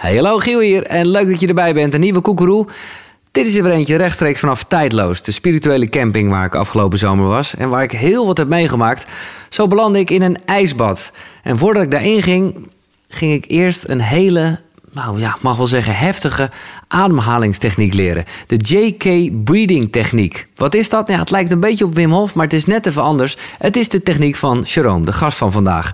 Hey, hallo Giel hier en leuk dat je erbij bent. Een nieuwe koekeroe. Dit is er weer eentje rechtstreeks vanaf Tijdloos, de spirituele camping waar ik afgelopen zomer was en waar ik heel wat heb meegemaakt. Zo belandde ik in een ijsbad. En voordat ik daarin ging, ging ik eerst een hele, nou ja, mag wel zeggen heftige ademhalingstechniek leren. De JK Breathing techniek. Wat is dat? Ja, het lijkt een beetje op Wim Hof, maar het is net even anders. Het is de techniek van Jerome, de gast van vandaag.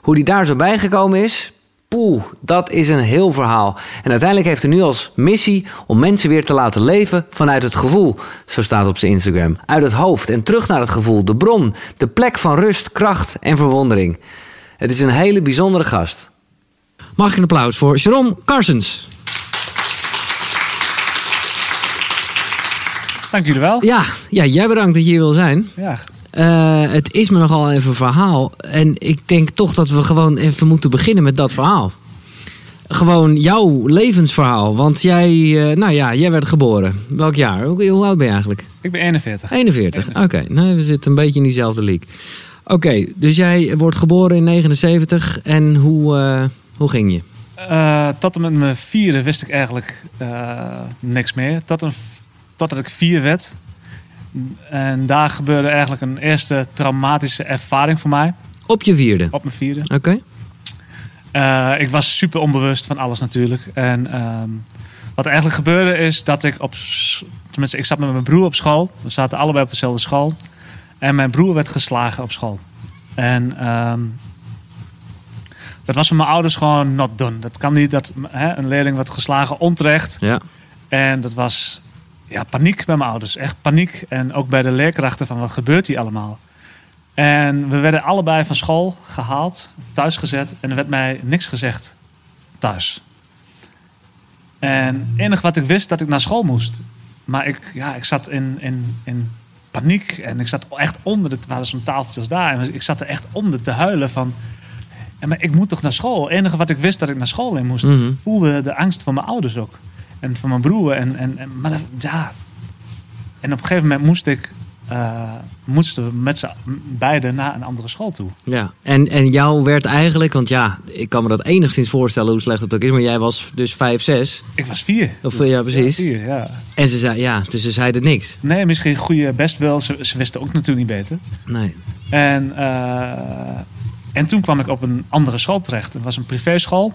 Hoe die daar zo bijgekomen is, Poeh, dat is een heel verhaal. En uiteindelijk heeft hij nu als missie om mensen weer te laten leven vanuit het gevoel. Zo staat op zijn Instagram. Uit het hoofd en terug naar het gevoel. De bron, de plek van rust, kracht en verwondering. Het is een hele bijzondere gast. Mag ik een applaus voor Jerome Carsens? Dank jullie wel. Ja, ja, jij bedankt dat je hier wil zijn. Ja, Uh, het is me nogal even een verhaal. En ik denk toch dat we gewoon even moeten beginnen met dat verhaal. Gewoon jouw levensverhaal. Want jij, uh, nou ja, jij werd geboren. Welk jaar? Hoe, hoe oud ben je eigenlijk? ik ben 41. 41. Oké, okay. nou, we zitten een beetje in diezelfde league. Oké, okay, dus jij wordt geboren in 79. En hoe, uh, hoe ging je? tot en met mijn vierde wist ik eigenlijk niks meer. Tot een, totdat ik vier werd, en daar gebeurde eigenlijk een eerste traumatische ervaring voor mij. Op je vierde? Op mijn vierde. Oké. Okay. Uh, ik was super onbewust van alles natuurlijk. En um, wat er eigenlijk gebeurde is dat ik op... Tenminste, ik zat met mijn broer op school. We zaten allebei op dezelfde school. En mijn broer werd geslagen op school. En um, dat was voor mijn ouders gewoon not done. Dat kan niet dat hè, een leerling wordt geslagen onterecht. Ja. En dat was ja, paniek bij mijn ouders. Echt paniek. En ook bij de leerkrachten van wat gebeurt hier allemaal. En we werden allebei van school gehaald, thuis gezet. En er werd mij niks gezegd thuis. En het enige wat ik wist, dat ik naar school moest. Maar ik, ja, ik zat in, in, in paniek. En ik zat echt onder, het waren zo'n tafeltjes daar. En ik zat er echt onder te huilen van... En maar ik moet toch naar school? Het enige wat ik wist dat ik naar school in moest. Mm -hmm. voelde de angst van mijn ouders ook. En van mijn broer. En, en, en, maar ja. En op een gegeven moment moest ik. Uh, moesten we met z'n beiden naar een andere school toe. Ja, en, en jou werd eigenlijk, want ja, ik kan me dat enigszins voorstellen hoe slecht het ook is, maar jij was dus 5, 6. Ik was 4. Of ja, precies. Ja, vier, ja. En ze zei, ja, dus ze zeiden niks. Nee, misschien goede best wel. Ze, ze wisten ook natuurlijk niet beter. Nee. En, uh, en toen kwam ik op een andere school terecht. Het was een privéschool.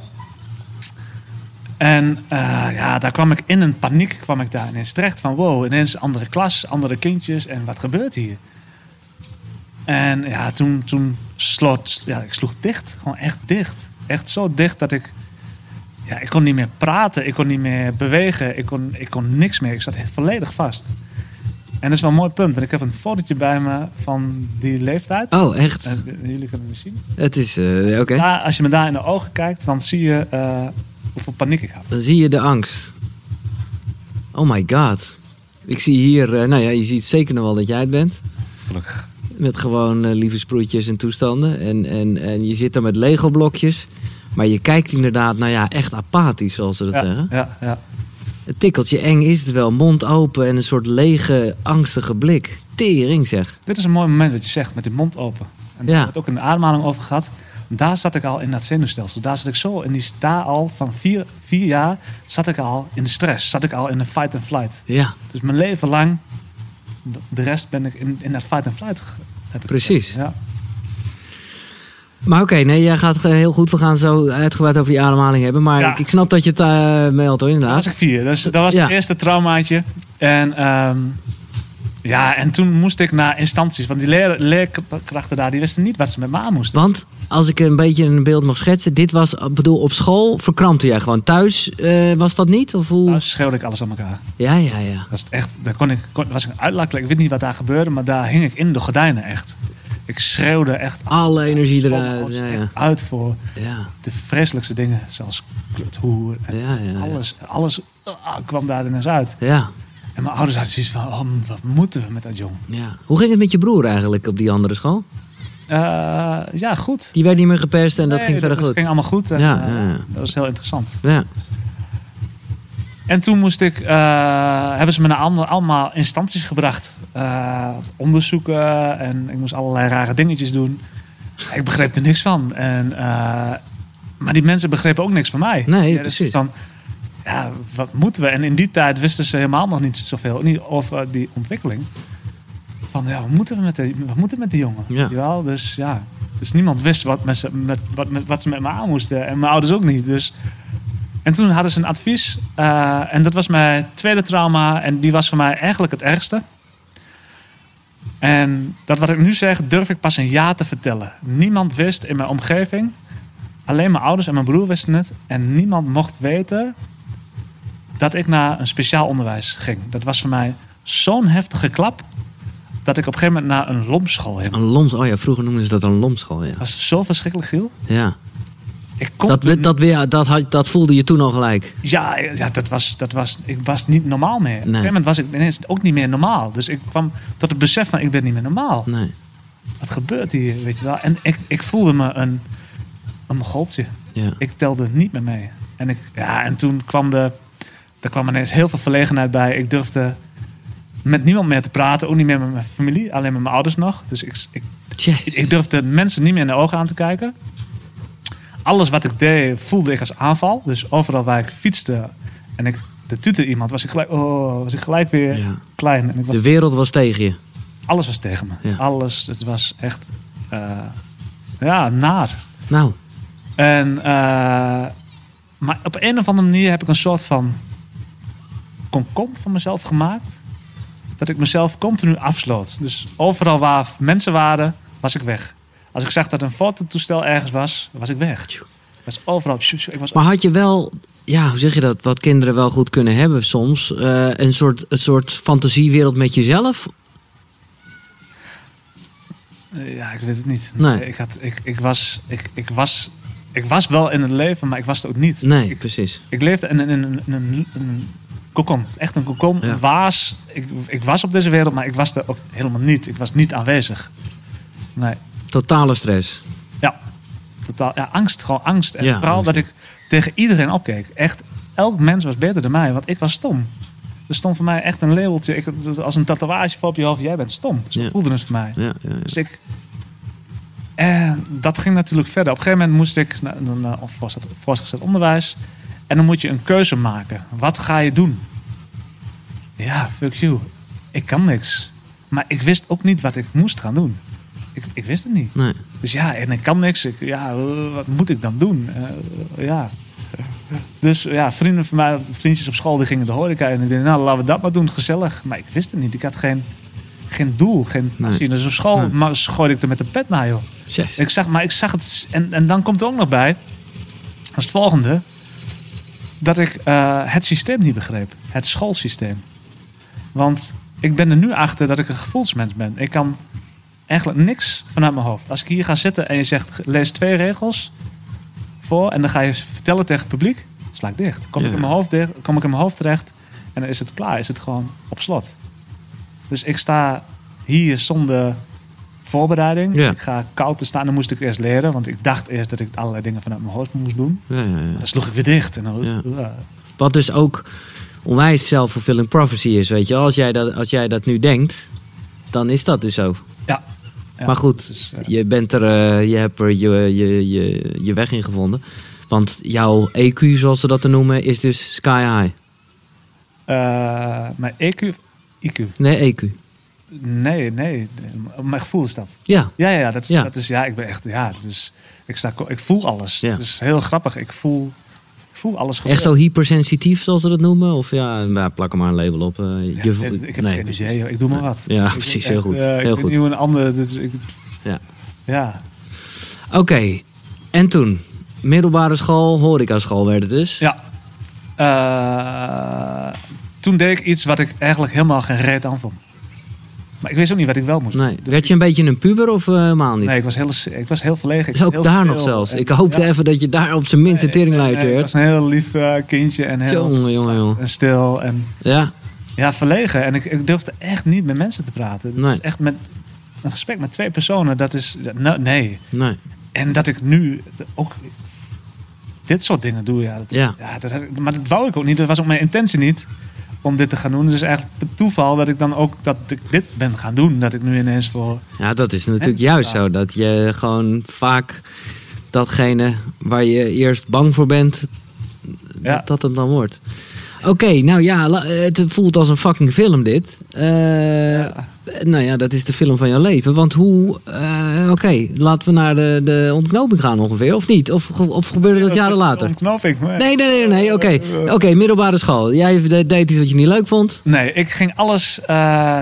En uh, ja, daar kwam ik in een paniek kwam ik daar ineens terecht. Van wow, ineens andere klas, andere kindjes. En wat gebeurt hier? En ja, toen, toen sloot, ja, ik sloeg dicht. Gewoon echt dicht. Echt zo dicht dat ik... Ja, ik kon niet meer praten. Ik kon niet meer bewegen. Ik kon, ik kon niks meer. Ik zat volledig vast. En dat is wel een mooi punt. Want ik heb een fotootje bij me van die leeftijd. Oh, echt? Uh, jullie kunnen het zien. Het is, uh, oké. Okay. Als je me daar in de ogen kijkt, dan zie je uh, hoeveel paniek ik had. Dan zie je de angst. Oh my god. Ik zie hier, uh, nou ja, je ziet zeker nog wel dat jij het bent. Gelukkig. Met gewoon uh, lieve sproetjes en toestanden. En, en, en je zit er met Lego blokjes. Maar je kijkt inderdaad, nou ja, echt apathisch, zoals ze dat ja, zeggen. Ja, ja. Het tikkeltje eng is het wel. Mond open en een soort lege, angstige blik. Tering zeg. Dit is een mooi moment wat je zegt, met de mond open. En daar Ja. hebben we het ook in de ademhaling over gehad. Daar zat ik al in dat zenuwstelsel. Daar zat ik zo. En die daar al van vier, vier jaar zat ik al in de stress. Zat ik al in de fight and flight. Ja, Dus mijn leven lang, de rest ben ik in, in dat fight and flight. Precies. Ja. maar oké, nee, jij gaat heel goed. We gaan zo uitgebreid over die ademhaling hebben. Maar Ja. ik, ik snap dat je het uh, meldt hoor, Dat inderdaad. was ik vier. Dus dat was Ja. het eerste traumaatje. En, ehm, ja, en toen moest ik naar instanties. Want die leer, leerkrachten daar, die wisten niet wat ze met me aan moesten. Want als ik een beetje een beeld mag schetsen. Dit was, ik bedoel, op school verkrampte jij gewoon. Thuis eh, was dat niet? Of hoe? Nou, schreeuwde ik alles aan elkaar. Ja, ja, ja. Dat was echt, daar kon ik, kon, was ik een uitlakkelijk. Ik weet niet wat daar gebeurde, maar daar hing ik in de gordijnen echt. Ik schreeuwde echt Alle energie eruit. Ja, uit voor Ja, de vreselijkste dingen, zoals kluthoer. En ja, ja. ja. alles, alles ah, kwam daar ineens uit. Ja, En mijn ouders hadden zoiets van, oh, wat moeten we met dat jong? ja. Hoe ging het met je broer eigenlijk op die andere school? Eh, ja, goed. Die werd niet meer geperst en dat ging verder dat goed. ging allemaal goed. En, Ja, eh, ja. Dat was heel interessant. Ja. En toen moest ik, eh, hebben ze me naar allemaal, allemaal instanties gebracht. Onderzoeken en ik moest allerlei rare dingetjes doen. Ik begreep er niks van. En, maar die mensen begrepen ook niks van mij. Nee, Ja, dus precies. Dan, ja, wat moeten we? En in die tijd wisten ze helemaal nog niet zoveel niet over die ontwikkeling. Van ja, wat moeten we met, die, wat moeten we met die jongen? Ja. Wel? Dus ja, dus niemand wist wat, met, ze- met, wat, met, wat ze met me aan moesten. En mijn ouders ook niet. Dus. En toen hadden ze een advies. eh, en dat was mijn tweede trauma. En die was voor mij eigenlijk het ergste. En dat wat ik nu zeg, durf ik pas een jaar te vertellen. Niemand wist in mijn omgeving. Alleen mijn ouders en mijn broer wisten het. En niemand mocht weten dat ik naar een speciaal onderwijs ging. Dat was voor mij zo'n heftige klap. Dat ik op een gegeven moment naar een lomschool ging. Een loms, oh ja, vroeger noemden ze dat een lomschool, ja. Dat was zo verschrikkelijk, Giel. ja. Ik kon Dat, toen- dat, weer, dat, had- dat voelde je toen al gelijk. Ja, ja dat was, dat was, ik was niet normaal meer. Op een gegeven moment was ik ineens ook niet meer normaal. Dus ik kwam tot het besef van, ik ben niet meer normaal. Nee. Wat gebeurt hier, weet je wel? En ik, ik voelde me een, een mogoltje. Ja. Ik telde niet meer mee. En, ik, ja, en toen kwam de, er kwam ineens heel veel verlegenheid bij. Ik durfde met niemand meer te praten. Ook niet meer met mijn familie. Alleen met mijn ouders nog. Dus ik, ik, ik durfde mensen niet meer in de ogen aan te kijken. Alles wat ik deed voelde ik als aanval. Dus overal waar ik fietste en ik de tutor iemand, was ik gelijk, oh, was ik gelijk weer Ja. klein. En ik was, De wereld was tegen je. alles was tegen me. Ja. Alles. Het was echt eh, ja, naar. Nou, En, eh, maar op een of andere manier heb ik een soort van komkom van mezelf gemaakt. Dat ik mezelf continu afsloot. Dus overal waar mensen waren, was ik weg. Als ik zag dat een fototoestel ergens was, was ik weg. Ik was overal. Ik was maar had je wel, ja, hoe zeg je dat, wat kinderen wel goed kunnen hebben soms, eh, een, soort, een soort fantasiewereld met jezelf? Eh, Ja, ik weet het niet. Nee. Ik, had, ik, ik, was, ik, ik, was, ik was wel in het leven, maar ik was het ook niet. Nee, Ik, precies. ik leefde in, in, in, in, een- een kokon. Echt een kokon. Ja. Waas. Ik, ik was op deze wereld, maar ik was er ook helemaal niet. Ik was niet aanwezig. Nee. Totale stress. Ja. Totaal. Ja, angst. Gewoon angst. En Ja, vooral angst. dat ik tegen iedereen opkeek. Echt, elk mens was beter dan mij, want ik was stom. Er stond voor mij echt een labeltje. Ik, als een tatoeage voor op je hoofd. Jij bent stom. Zo Ja. voelde het voor mij. Ja. Dus ik. En dat ging natuurlijk verder. Op een gegeven moment moest ik of was het voortgezet onderwijs. En dan moet je een keuze maken. Wat ga je doen? Ja, fuck you. Ik kan niks. Maar ik wist ook niet wat ik moest gaan doen. Ik, ik wist het niet. Nee. Dus ja, en ik kan niks. Ik, ja, eh, wat moet ik dan doen? Eh, ja. Dus ja, vrienden van mij, vriendjes op school, die gingen de horeca. En ik dacht, nou, laten we dat maar doen, gezellig. Maar ik wist het niet. Ik had geen, geen doel, geen Nee. Dus op school Nee. maar gooide ik er met de pet naar, joh. Ik zag, maar ik zag het. En, en dan komt er ook nog bij, als het volgende, dat ik eh, het systeem niet begreep. Het schoolsysteem. Want ik ben er nu achter dat ik een gevoelsmens ben. Ik kan eigenlijk niks vanuit mijn hoofd. Als ik hier ga zitten en je zegt, lees twee regels voor en dan ga je vertellen tegen het publiek, sla ik dicht. Kom, ik in mijn hoofd dicht, kom ik in mijn hoofd terecht en dan is het klaar. Is het gewoon op slot. Dus ik sta hier zonder voorbereiding. Ja. Ik ga koud te staan. Dan moest ik eerst leren. Want ik dacht eerst dat ik allerlei dingen vanuit mijn hoofd moest doen. Ja, ja, ja. Dan sloeg ik weer dicht. En dan. Wat dus ook onwijs self-fulfilling prophecy is, weet je. Als jij dat, als jij dat nu denkt, dan is dat dus zo. Ja. Maar goed, eh, je, bent er, eh, je hebt er je, je, je, je weg in gevonden. Want jouw EQ, zoals ze dat te noemen, is dus sky high. eh, mijn EQ... IQ. Nee, EQ. Nee, nee. Mijn gevoel is dat. Ja, Ja, ja. Dat is, Ja. Dat is, ja ik ben echt... Ja, is, ik, sta, ik voel alles. Ja. Dat is heel grappig. Ik voel, ik voel alles echt zo hypersensitief, zoals ze dat noemen? Of ja, nou, plak er maar een label op. eh, je Ja, vo- ik, ik heb nee, geen idee. Ik doe maar wat. Ja, Ik precies. Heel goed. ik Heel goed. hoe een ander... Dus ik, Ja. ja. Oké, en toen? Middelbare school, horecaschool werd het dus. Ja. Eh, toen deed ik iets wat ik eigenlijk helemaal geen reet aan vond. Maar ik wist ook niet wat ik wel moest. Nee. doen. Werd je een beetje een puber of eh, helemaal niet? Nee, ik was heel, ik was heel verlegen. Ook heel daar nog zelfs. en- Ik hoopte ja. even dat je daar op zijn minst een teringlijtje nee, Ik werd. was een heel lief eh, kindje en heel Jongen, jongen, jongen. en stil en Ja, ja, verlegen. En ik, ik durfde echt niet met mensen te praten. Nee. echt met een gesprek met twee personen, dat is nou, nee. nee. En dat ik nu ook dit soort dingen doe, ja. Dat, Ja. dat ik- maar dat wou ik ook niet. Dat was ook mijn intentie niet om dit te gaan doen. Dus eigenlijk het toeval dat ik dan ook dat ik dit ben gaan doen. Dat ik nu ineens voor... Ja, dat is natuurlijk juist zo. Dat je gewoon vaak datgene waar je eerst bang voor bent, Ja. dat dat het dan wordt. Oké, nou ja, het voelt als een fucking film dit. Eh, Nou ja, dat is de film van jouw leven. Want hoe... eh, Oké, laten we naar de, de ontknoping gaan ongeveer, of niet? Of, of gebeurde dat jaren later? Ontknoping. maar- Nee, nee, nee, nee, oké. Oké, middelbare school. Jij de- deed iets wat je niet leuk vond. Nee, ik ging alles eh,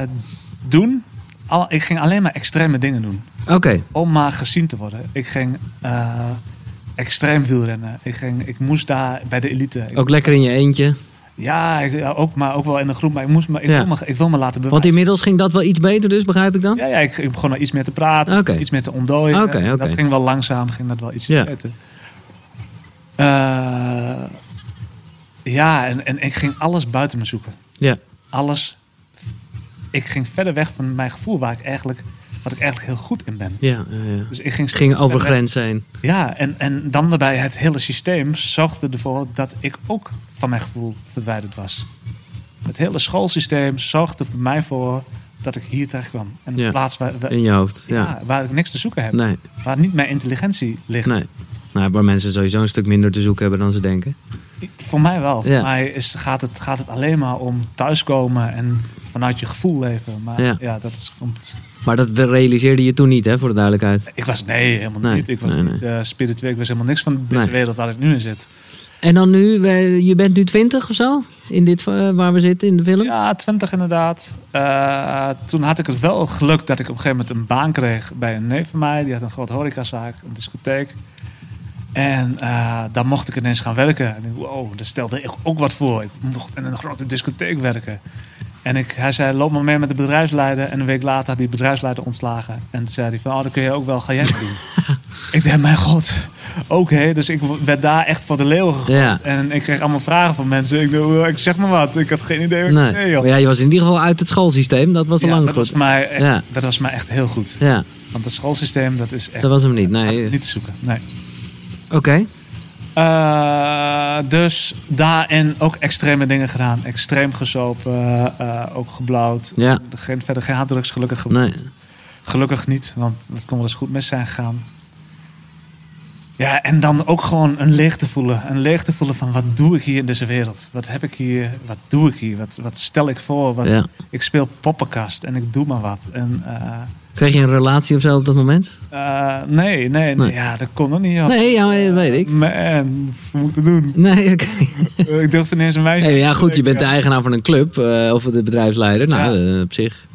doen. Al, ik ging alleen maar extreme dingen doen. Oké, Om maar gezien te worden. Ik ging eh, extreem wielrennen. Ik, ging, ik moest daar bij de elite. Ook lekker in je eentje. Ja, ik, ja, ook, maar ook wel in de groep. Maar ik, moest me, ik, Ja. wil, me, ik wil me laten bewijzen. Want inmiddels ging dat wel iets beter dus, begrijp ik dan? Ja, ja ik, ik begon al iets meer te praten. Iets meer te ontdooien. Oké. Dat ging wel langzaam. Ging dat wel iets Ja. beter. Eh, ja, en, en ik ging alles buiten me zoeken. Ja. Alles. Ik ging verder weg van mijn gevoel waar ik eigenlijk, wat ik eigenlijk heel goed in ben. Ja, ja, ja. Dus ik ging, ging over grenzen heen. Ja, en, en dan daarbij het hele systeem zorgde ervoor dat ik ook van mijn gevoel verwijderd was. Het hele schoolsysteem zorgde voor mij voor dat ik hier terecht kwam. En Ja. plaats waar, waar, In je hoofd. ja, Ja. waar ik niks te zoeken heb. Nee, Waar niet mijn intelligentie ligt. nee. Nou, waar mensen sowieso een stuk minder te zoeken hebben dan ze denken. Voor mij wel. Voor mij is, gaat, het, gaat het alleen maar om thuiskomen en vanuit je gevoel leven. Maar Ja. ja, dat is komt. Maar dat realiseerde je toen niet, hè, voor de duidelijkheid. Ik was nee, helemaal Nee, niet. Ik was nee, niet eh, spiritueel. Ik was helemaal niks van deze Nee. wereld waar ik nu in zit. En dan nu, je bent nu twintig of zo? In dit eh, waar we zitten in de film? Ja, twintig inderdaad. Eh, toen had ik het wel geluk dat ik op een gegeven moment een baan kreeg bij een neef van mij. Die had een grote horecazaak, een discotheek. En eh, daar mocht ik ineens gaan werken. En ik, wow, daar stelde ik ook wat voor. Ik mocht in een grote discotheek werken. En ik, hij zei, loop maar mee met de bedrijfsleider. En een week later had die bedrijfsleider ontslagen. En toen zei hij van, oh, dat kun je ook wel, ga jij het doen. ik dacht, mijn god, oké. Dus ik werd daar echt voor de leeuwen gegooid. Ja. En ik kreeg allemaal vragen van mensen. Ik, dacht, "Oh, ik zeg maar wat, ik had geen idee Nee. deed, joh. Maar ja, je was in ieder geval uit het schoolsysteem. Dat was al Ja, lang dat, was goed. mij echt, Ja. dat was mij echt heel goed. Ja, Want het schoolsysteem, dat is echt dat was hem niet. Nee. niet te zoeken. Nee. Oké. Eh, dus daarin ook extreme dingen gedaan. Extreem gesopen, eh, ook geblauwd. Ja. Geen, verder geen harddrugs gelukkig. Nee. Gelukkig niet, want dat kon wel eens goed mis zijn gegaan. Ja, en dan ook gewoon een leegte voelen. Een leegte voelen van wat doe ik hier in deze wereld? Wat heb ik hier? Wat doe ik hier? Wat, wat stel ik voor? Wat, Ja. Ik speel poppenkast en ik doe maar wat. En, eh, Kreeg je een relatie of zo op dat moment? eh, nee, nee, Nee. ja, dat kon nog niet. joh. Nee, ja, dat weet ik. Man, wat moet ik doen? Nee, oké. ik durfde ineens een meisje. Nee, ja, goed, je bent de eigenaar van een club eh, of de bedrijfsleider. Nou, Ja. eh, op zich.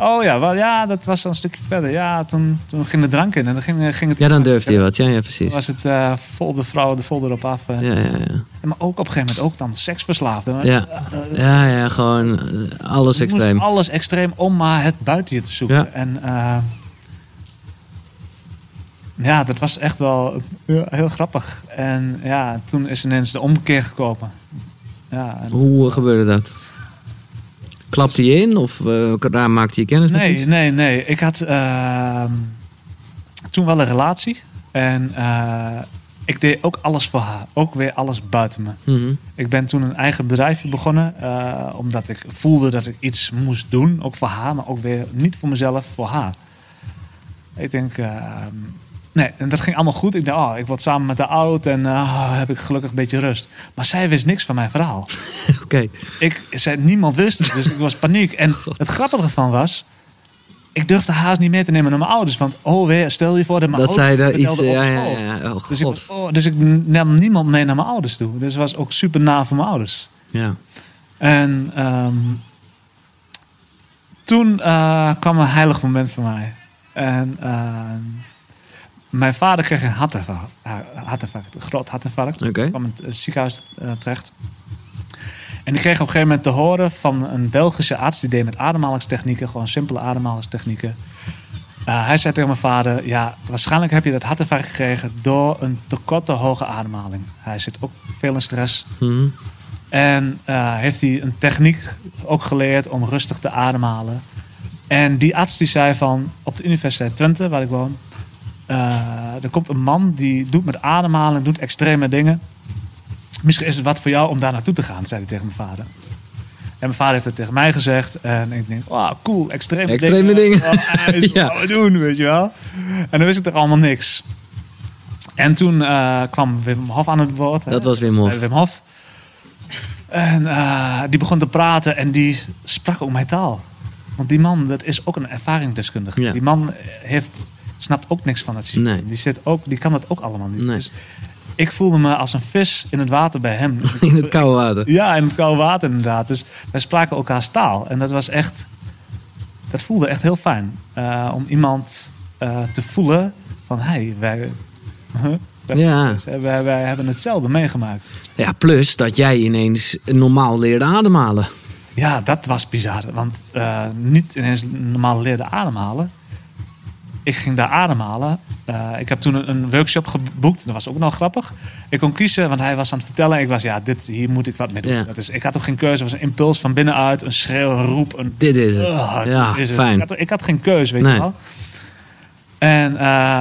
Oh ja, wel, ja, dat was een stukje verder. Ja, toen, toen ging de drank in en dan ging, ging het. Ja, dan durfde je wat. Ja, ja Toen precies. was het eh, vol de vrouwen, de vol erop af. eh. Ja, ja, ja. En Maar ook op een gegeven moment ook dan seksverslaafd. hè. Ja. Eh, Ja, ja, gewoon eh, alles extreem. Alles extreem om maar het buiten je te zoeken. Ja. En eh, ja, dat was echt wel ja, heel grappig. En ja, toen is ineens de omkeer gekomen. Ja, en- Hoe eh, gebeurde dat? Klapte je in of eh, daar maakte je kennis met Nee, iets? nee, nee. Ik had ehm, toen wel een relatie. En eh, ik deed ook alles voor haar. Ook weer alles buiten me. Mhm. Ik ben toen een eigen bedrijfje begonnen. eh, omdat ik voelde dat ik iets moest doen. Ook voor haar, maar ook weer niet voor mezelf, voor haar. Ik denk... nee, en dat ging allemaal goed. Ik dacht, oh, ik word samen met haar oud. En ah, heb ik gelukkig een beetje rust. Maar zij wist niks van mijn verhaal. Oké. Ik, zei, niemand wist het, dus ik was paniek. En het grappige ervan was... Ik durfde haast niet mee te nemen naar mijn ouders. Want, oh weer, stel je voor dat mijn Dat ouders zij er iets... Ja, ja, ja. Oh, Dus ik, oh, dus ik nam niemand mee naar mijn ouders toe. Dus het was ook super na voor mijn ouders. Ja. En ehm, toen eh, kwam een heilig moment voor mij. En ehm, mijn vader kreeg een hartinfarct, hartinfarct een groot hartinfarct. Oké. kwam in het eh, ziekenhuis eh, terecht. En die kreeg op een gegeven moment te horen van een Belgische arts die deed met ademhalingstechnieken, gewoon simpele ademhalingstechnieken. Eh, hij zei tegen mijn vader: Ja, waarschijnlijk heb je dat hartinfarct gekregen door een tekort te hoge ademhaling. Hij zit ook veel in stress. Mhm. En heeft hij een techniek ook geleerd om rustig te ademhalen. En die arts die zei van op de Universiteit Twente, waar ik woon, er komt een man die doet met ademhaling, doet extreme dingen. Misschien is het wat voor jou om daar naartoe te gaan, zei hij tegen mijn vader. En mijn vader heeft het tegen mij gezegd. En ik denk, oh cool, extreme, Extreme dingen. Oh, ijs, Ja. wat we doen, weet je wel. En dan wist ik toch allemaal niks. En toen eh, kwam Wim Hof aan het woord. hè. Dat was Wim Hof. Eh, Wim Hof. En eh, die begon te praten en die sprak ook mijn taal. Want die man, dat is ook een ervaringsdeskundige. Ja. Die man heeft, snapt ook niks van het systeem. Nee. Die, zit ook, die kan dat ook allemaal niet. Nee. Dus ik voelde me als een vis in het water bij hem. In het koude water. Ja, in het koude water inderdaad. Dus wij spraken elkaars taal. En dat was echt... Dat voelde echt heel fijn. eh, om iemand eh, te voelen van... Hey, wij, huh? Ja. wij, wij hebben hetzelfde meegemaakt. Ja, plus dat jij ineens normaal leerde ademhalen. Ja, dat was bizar. Want eh, niet ineens normaal leerde ademhalen. Ik ging daar ademhalen. Eh, ik heb toen een, een workshop geboekt. Dat was ook nog grappig. Ik kon kiezen, want hij was aan het vertellen. Ik was, ja, dit, hier moet ik wat mee doen. Ja. Dat is, ik had ook geen keuze. Het was een impuls van binnenuit. Een schreeuw, een roep. Een, Dit is het. Ja, is het. fijn. Ik had, ik had geen keuze, weet Nee. je wel. En, eh,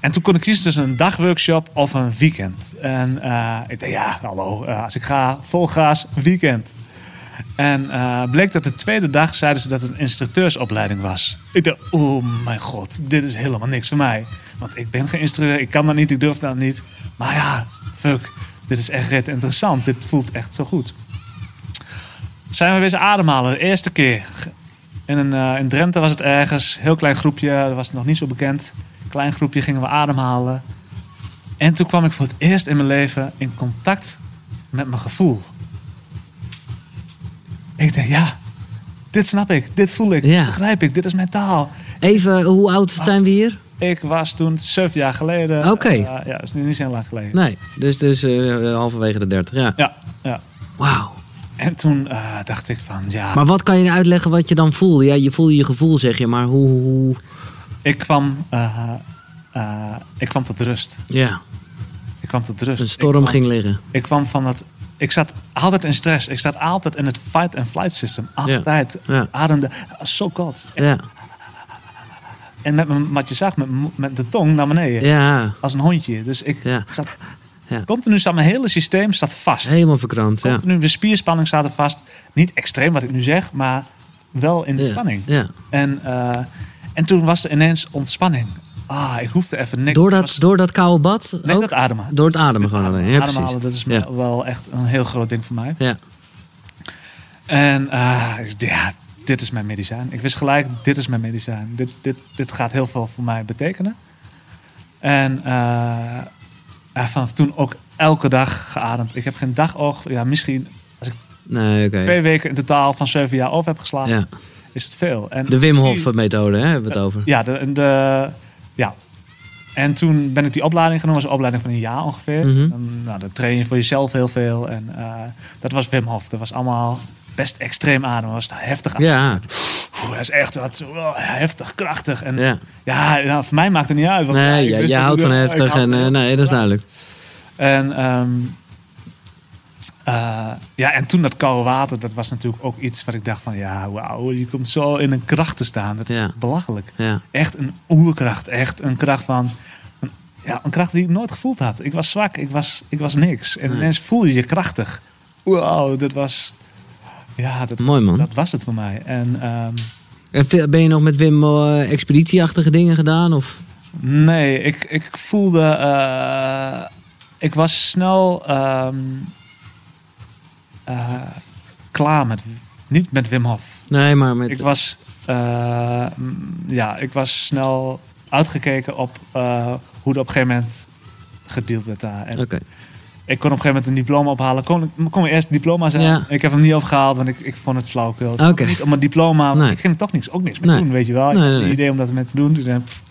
en toen kon ik kiezen tussen een dagworkshop of een weekend. En eh, ik dacht, ja, hallo, als ik ga, vol gas, weekend. En eh, bleek dat de tweede dag zeiden ze dat het een instructeursopleiding was. Ik dacht, oh mijn god, dit is helemaal niks voor mij. Want ik ben geen instructeur, ik kan dat niet, ik durf dat niet. Maar ja, fuck, dit is echt ret interessant. Dit voelt echt zo goed. Zijn we weer ademhalen, de eerste keer. In, een, eh, in Drenthe was het ergens, heel klein groepje, dat was nog niet zo bekend. Klein groepje gingen we ademhalen. En toen kwam ik voor het eerst in mijn leven in contact met mijn gevoel. Ik denk, ja, dit snap ik, dit voel ik, Ja. begrijp ik, dit is mijn taal. Even, hoe oud zijn we hier? Ik was toen zeven jaar geleden. Oké. eh, ja, dat is nu niet zo heel lang geleden. Nee, dus, dus eh, halverwege de 30, ja. Ja, ja. Wauw. En toen eh, dacht ik van, ja, Maar wat kan je uitleggen wat je dan voelde? Ja, je voelde je gevoel, zeg je, maar hoe... hoe ik kwam, ik kwam tot rust. ja, Ik kwam tot rust. een storm kwam- ging liggen. Ik kwam van dat. Ik zat altijd in stress. Ik zat altijd in het fight and flight system. Altijd. Ja. Ademde. Zo koud. En, Ja, en met mijn, wat je zag, met, met de tong naar beneden. ja, Als een hondje. Dus ik Ja. zat. Ja. Continu zat mijn hele systeem zat vast. helemaal verkrampt, ja. Continu de spierspanning zat er vast. Niet extreem wat ik nu zeg, maar wel in de Ja, spanning. Ja. En, eh, en toen was er ineens ontspanning. Ah, ik hoefde even niks. Door dat, was- door dat koude bad nee, ook? dat ademen. Door het ademen gewoon alleen. Ja, Ademhalen, precies. dat is Ja. wel echt een heel groot ding voor mij. Ja. En ik dacht, ja, dit is mijn medicijn. Ik wist gelijk, dit is mijn medicijn. Dit, dit, dit gaat heel veel voor mij betekenen. En ja, vanaf toen ook elke dag geademd. Ik heb geen dag oog, ja, misschien Nee, oké. twee weken in totaal van zeven jaar over heb geslapen, Ja. is het veel. En De Wim Hof methode, hè, hebben we het over. Ja, de, de, ja. En toen ben ik die opleiding genomen, was een opleiding van een jaar ongeveer. Mhm. Dan, nou, dan train je voor jezelf heel veel. En eh, dat was Wim Hof. Dat was allemaal best extreem ademen. was heftig ademen. Ja, Oeh, dat is echt wat oh, heftig, krachtig. En ja, ja. nou, voor mij maakt het niet uit. want, Nee, dat houdt van heftig en... eh, nee, dat is duidelijk. En, ehm, eh, ja, en toen dat koude water, dat was natuurlijk ook iets wat ik dacht van... Ja, wauw, je komt zo in een kracht te staan. Dat is Ja. belachelijk. Ja. Echt een oerkracht. Echt een kracht van... Een, ja, een kracht die ik nooit gevoeld had. Ik was zwak, ik was, ik was niks. En Nee. ineens voel je je krachtig. Wauw, dat was... Ja, dat, Mooi, man. dat was het voor mij. En ehm, En ben je nog met Wim eh, expeditieachtige dingen gedaan? Of? nee, ik, ik voelde... eh, ik was snel ehm, eh, klaar met... Niet met Wim Hof. Nee, maar met... Ik was, eh, ja, ik was snel uitgekeken op eh, hoe er op een gegeven moment gedeeld werd daar. Oké. Ik kon op een gegeven moment een diploma ophalen. Kon, kon mijn eerste diploma zijn. Ja. Ik heb hem niet opgehaald, want ik, ik vond het flauwekul. Het Oké. was Niet om een diploma, Nee. ik ging er toch niks, ook niks mee Nee. doen, weet je wel. Ik Nee, nee. idee om dat met te doen. Dus ik zei, pff,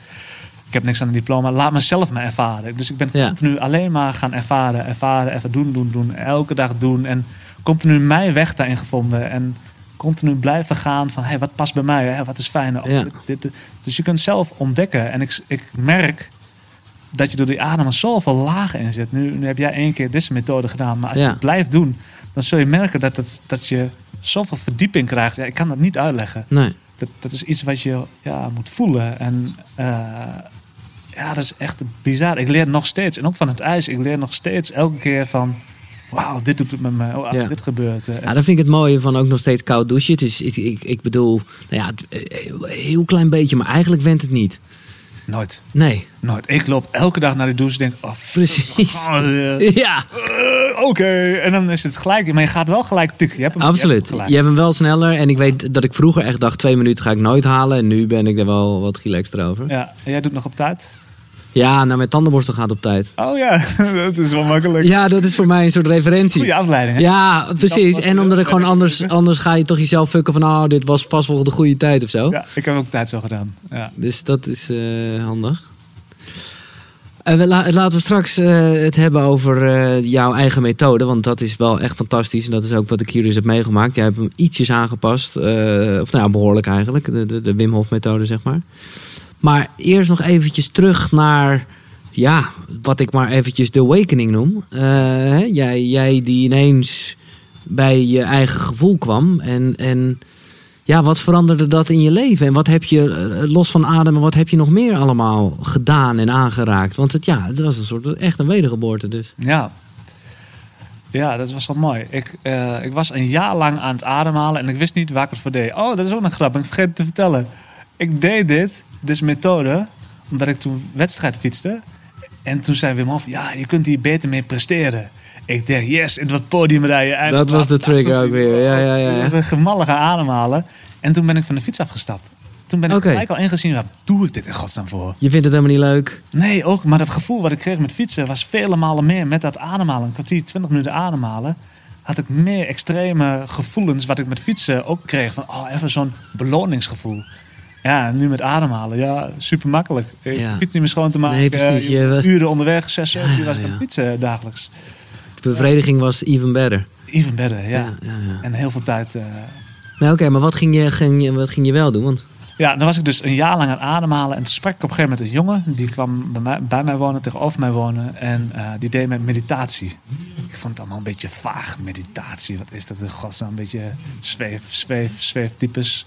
ik heb niks aan een diploma. Laat mezelf maar ervaren. Dus ik ben Ja. continu alleen maar gaan ervaren, ervaren, even doen, doen, doen. Elke dag doen. En continu mijn weg daarin gevonden. En continu blijven gaan van, hey, wat past bij mij? Hè? Wat is fijn? Oh, Ja. dit, dit, dit. Dus je kunt zelf ontdekken. En ik, ik merk dat je door die ademen zoveel lagen in zit. Nu, nu heb jij één keer deze methode gedaan. Maar als je het blijft doen, dan zul je merken dat, het, dat je zoveel verdieping krijgt. Ja, ik kan dat niet uitleggen. Nee. Dat, dat is iets wat je ja, moet voelen. En eh, ja, dat is echt bizar. Ik leer nog steeds. En ook van het ijs. Ik leer nog steeds elke keer van... Wauw, dit doet het met me. Oh, Ja. dit gebeurt. Ja, dan vind ik het mooie van ook nog steeds koud douchen. Het is, ik, ik, ik bedoel, nou ja, eh, heel klein beetje, maar eigenlijk went het niet. Nooit. Nee, Nooit. Ik loop elke dag naar de douche en denk, oh, precies. oh, Ja, eh, oké. En dan is het gelijk. Maar je gaat wel gelijk tukken. Je hebt hem, je absoluut. hebt. Je hebt hem wel sneller. En ik weet dat ik vroeger echt dacht, twee minuten ga ik nooit halen. En nu ben ik er wel wat relaxed over. Ja, en jij doet nog op tijd? Ja, nou, mijn tandenborstel gaat op tijd. Oh ja, dat is wel makkelijk. Ja, dat is voor mij een soort referentie. Goede afleiding, hè? Ja, precies. En omdat ik gewoon anders, anders ga je toch jezelf fucken van, oh, dit was vast wel de goede tijd of zo. Ja, ik heb ook tijd zo gedaan. Ja. Dus dat is eh, handig. En we la- laten we straks eh, het hebben over eh, jouw eigen methode. Want dat is wel echt fantastisch. En dat is ook wat ik hier dus heb meegemaakt. Jij hebt hem ietsjes aangepast. of nou, behoorlijk eigenlijk. De, de, de Wim Hof methode, zeg maar. Maar eerst nog eventjes terug naar... Ja, wat ik maar eventjes de awakening noem. Eh, jij, jij die ineens bij je eigen gevoel kwam. En... en ja, wat veranderde dat in je leven? En wat heb je, eh, los van ademen, wat heb je nog meer allemaal gedaan en aangeraakt? Want het, ja, het was een soort, echt een wedergeboorte dus. Ja. Ja, dat was wel mooi. Ik, eh, ik was een jaar lang aan het ademhalen en ik wist niet waar ik het voor deed. Oh, dat is ook een grap. Ik vergeet het te vertellen. Ik deed dit, deze methode, omdat ik toen wedstrijd fietste. En toen zei Wim Hof, ja, je kunt hier beter mee presteren. Ik dacht, yes, in dat podium rijden. Dat was de trigger ook weer. Ja, ja, ja. ja. Een gemallige ademhalen. En toen ben ik van de fiets afgestapt. Toen ben ik gelijk al ingezien, wat doe ik dit in godsnaam voor? Je vindt het helemaal niet leuk. Nee, ook. Maar dat gevoel wat ik kreeg met fietsen was vele malen meer. Met dat ademhalen, een kwartier, twintig minuten ademhalen. Had ik meer extreme gevoelens wat ik met fietsen ook kreeg. Van, oh, even zo'n beloningsgevoel. Ja, nu met ademhalen. Ja, super makkelijk. Ik Ja. niet meer schoon te maken. Nee, precies. Je- Je- uren onderweg, zes, zeven Ja, uur was ik aan fietsen dagelijks. De bevrediging was even better. Even better, ja. Ja, ja, ja. En heel veel tijd... eh, Nou oké, maar wat ging, je, ging wat ging je wel doen? Want, Ja, dan was ik dus een jaar lang aan ademhalen. En toen sprak ik op een gegeven moment een jongen. Die kwam bij mij, bij mij wonen, tegenover mij wonen. En eh, die deed met meditatie. Ik vond het allemaal een beetje vaag, meditatie. Wat is dat in godsnaam? Een beetje zweef, zweef, zweeftypes.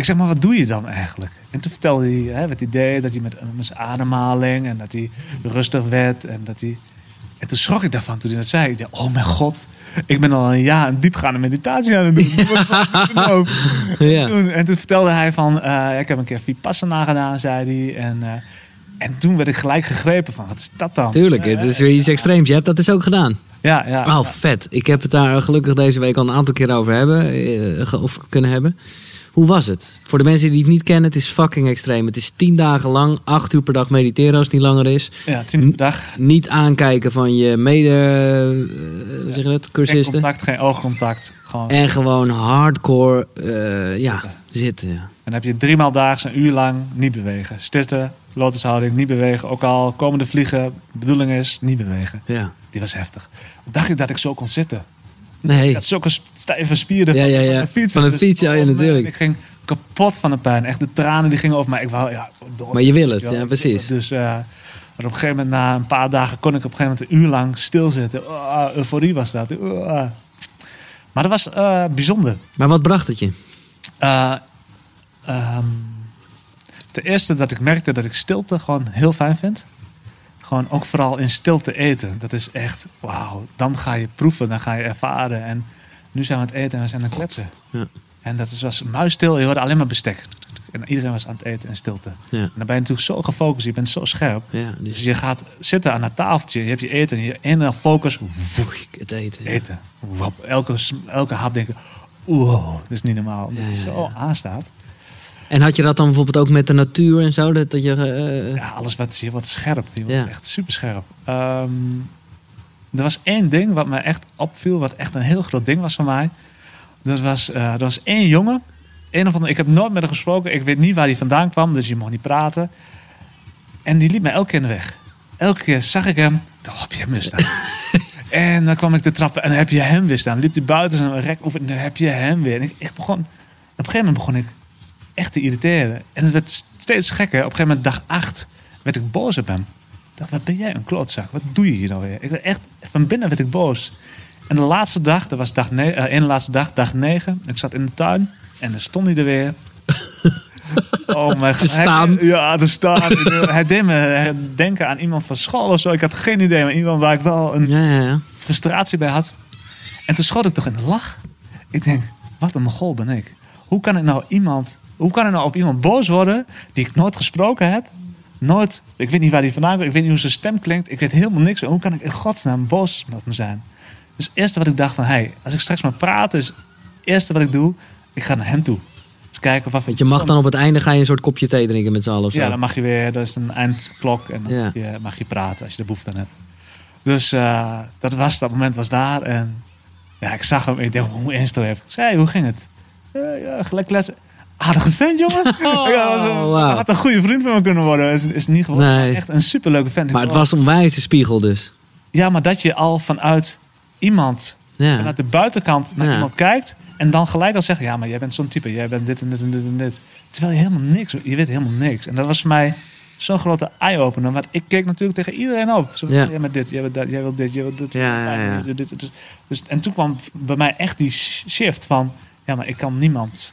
Ik zeg, maar wat doe je dan eigenlijk? En toen vertelde hij hè, wat hij deed. Dat hij met, met zijn ademhaling en dat hij rustig werd. En, dat hij... en toen schrok ik daarvan toen hij dat zei. Ik dacht, oh mijn god. Ik ben al een jaar een diepgaande meditatie aan het doen. Ja. Toen, en toen vertelde hij van, eh, ik heb een keer Vipassana gedaan, zei hij. En, eh, en toen werd ik gelijk gegrepen van, wat is dat dan? Tuurlijk, het is weer iets extreems. Je hebt dat dus ook gedaan. Ja, ja. Oh, vet. Ik heb het daar gelukkig deze week al een aantal keer over hebben, eh, of kunnen hebben. Hoe was het? Voor de mensen die het niet kennen, het is fucking extreem. Het is tien dagen lang, acht uur per dag mediteren als het niet langer is. ja, tien uur per dag. Niet aankijken van je mede, eh, hoe zeg je dat, Geen cursisten. contact, geen oogcontact. Gewoon. En En gewoon hardcore, eh, ja, zitten. ja. dan heb je drie maal daags een uur lang niet bewegen. Stitten, lotushouding, niet bewegen. Ook al komende vliegen, de bedoeling is niet bewegen. ja. Die was heftig. Dacht ik dat ik zo kon zitten. Nee, Ik had zulke stijve spieren Ja, van, ja, ja. van de fiets. Van de Dus, fiets, ja, natuurlijk. Ik ging kapot van de pijn. Echt de tranen die gingen over mij. Ik wou, ja, door. maar je wil het, Ja, precies. Dus eh, maar op een gegeven moment, na een paar dagen, kon ik op een gegeven moment een uur lang stilzitten. Oh, euforie was dat. Oh. Maar dat was eh, bijzonder. Maar wat bracht het je? Ehm, ten eerste dat ik merkte dat ik stilte gewoon heel fijn vind. Gewoon ook vooral in stilte eten. Dat is echt, wauw. Dan ga je proeven, dan ga je ervaren. En nu zijn we aan het eten en we zijn aan het kletsen. Ja. En dat is, was muisstil. Je hoorde alleen maar bestek. En iedereen was aan het eten en stilte. Ja, En dan ben je natuurlijk zo gefocust. Je bent zo scherp. ja Dus dus je gaat zitten aan het tafeltje. Je hebt je eten. En je ene focus. het eten. Eten. Wap. Elke, elke hap denk je. Wow, dat is niet normaal. Zo aanstaat. En had je dat dan bijvoorbeeld ook met de natuur en zo? Dat, dat je, eh, Ja, alles wat, je wordt scherp. Ja. echt super scherp. Ehm, er was één ding wat me echt opviel. Wat echt een heel groot ding was voor mij. Dat was, eh, er was één jongen. Een of andere, ik heb nooit met hem gesproken. Ik weet niet waar hij vandaan kwam. Dus je mocht niet praten. En die liep mij elke keer in de weg. Elke keer zag ik hem. Dan heb je hem weer staan. en dan kwam ik de trappen en dan heb je hem weer staan. Liep hij buiten zijn rek over en dan heb je hem weer. En ik, ik begon, op een gegeven moment begon ik echt te irriteren. En het werd steeds gekker. Op een gegeven moment, dag 8, werd ik boos op hem. Ik dacht, wat ben jij een klootzak? Wat doe je hier nou weer? Ik werd echt, van binnen werd ik boos. En de laatste dag, dat was dag ne- eh, ene laatste dag, dag 9. Ik zat in de tuin en dan stond hij er weer. Oh mijn Te staan. Hij- ja, te staan. hij deed me denken aan iemand van school of zo. Ik had geen idee, maar iemand waar ik wel een ja, ja, ja. frustratie bij had. En toen schoot ik toch in de lach. Ik denk, wat een mogol ben ik. Hoe kan ik nou iemand, hoe kan ik nou op iemand boos worden die ik nooit gesproken heb? nooit, ik weet niet waar hij vandaan komt, ik weet niet hoe zijn stem klinkt, ik weet helemaal niks. Hoe kan ik in godsnaam boos met me zijn? Dus het eerste wat ik dacht van, hey, als ik straks maar praat, is het eerste wat ik doe, ik ga naar hem toe. Dus kijken wat Want je mag dan op het einde ga je een soort kopje thee drinken met z'n allen of zo. ja, dan mag je weer, dat is een eindklok en dan Ja. mag, je, mag je praten als je de behoefte aan hebt. Dus eh, dat was, dat moment was daar en ja, ik zag hem en ik dacht, hoe insto heb ik? Ik zei, hoe ging het? Ja, ja, gelijk kletsen. Aardige vent, jongen. ja, was een, Oh, wauw. had een goede vriend van me kunnen worden. Is, is niet geworden. Nee. Echt een superleuke vent. Maar het was een wijze spiegel dus. Ja, maar dat je al vanuit iemand, Ja. vanuit de buitenkant naar Ja. iemand kijkt en dan gelijk al zeggen, ja, maar jij bent zo'n type, jij bent dit en dit en dit en dit. Terwijl je helemaal niks, je weet helemaal niks. En dat was voor mij zo'n grote eye-opener, want ik keek natuurlijk tegen iedereen op. Zo Ja. jij bent dit, jij bent dat, jij wilt dit, jij wilt dit. Ja, ja, ja. dit, dit, dit. Dus, en toen kwam bij mij echt die shift van, ja, maar ik kan niemand,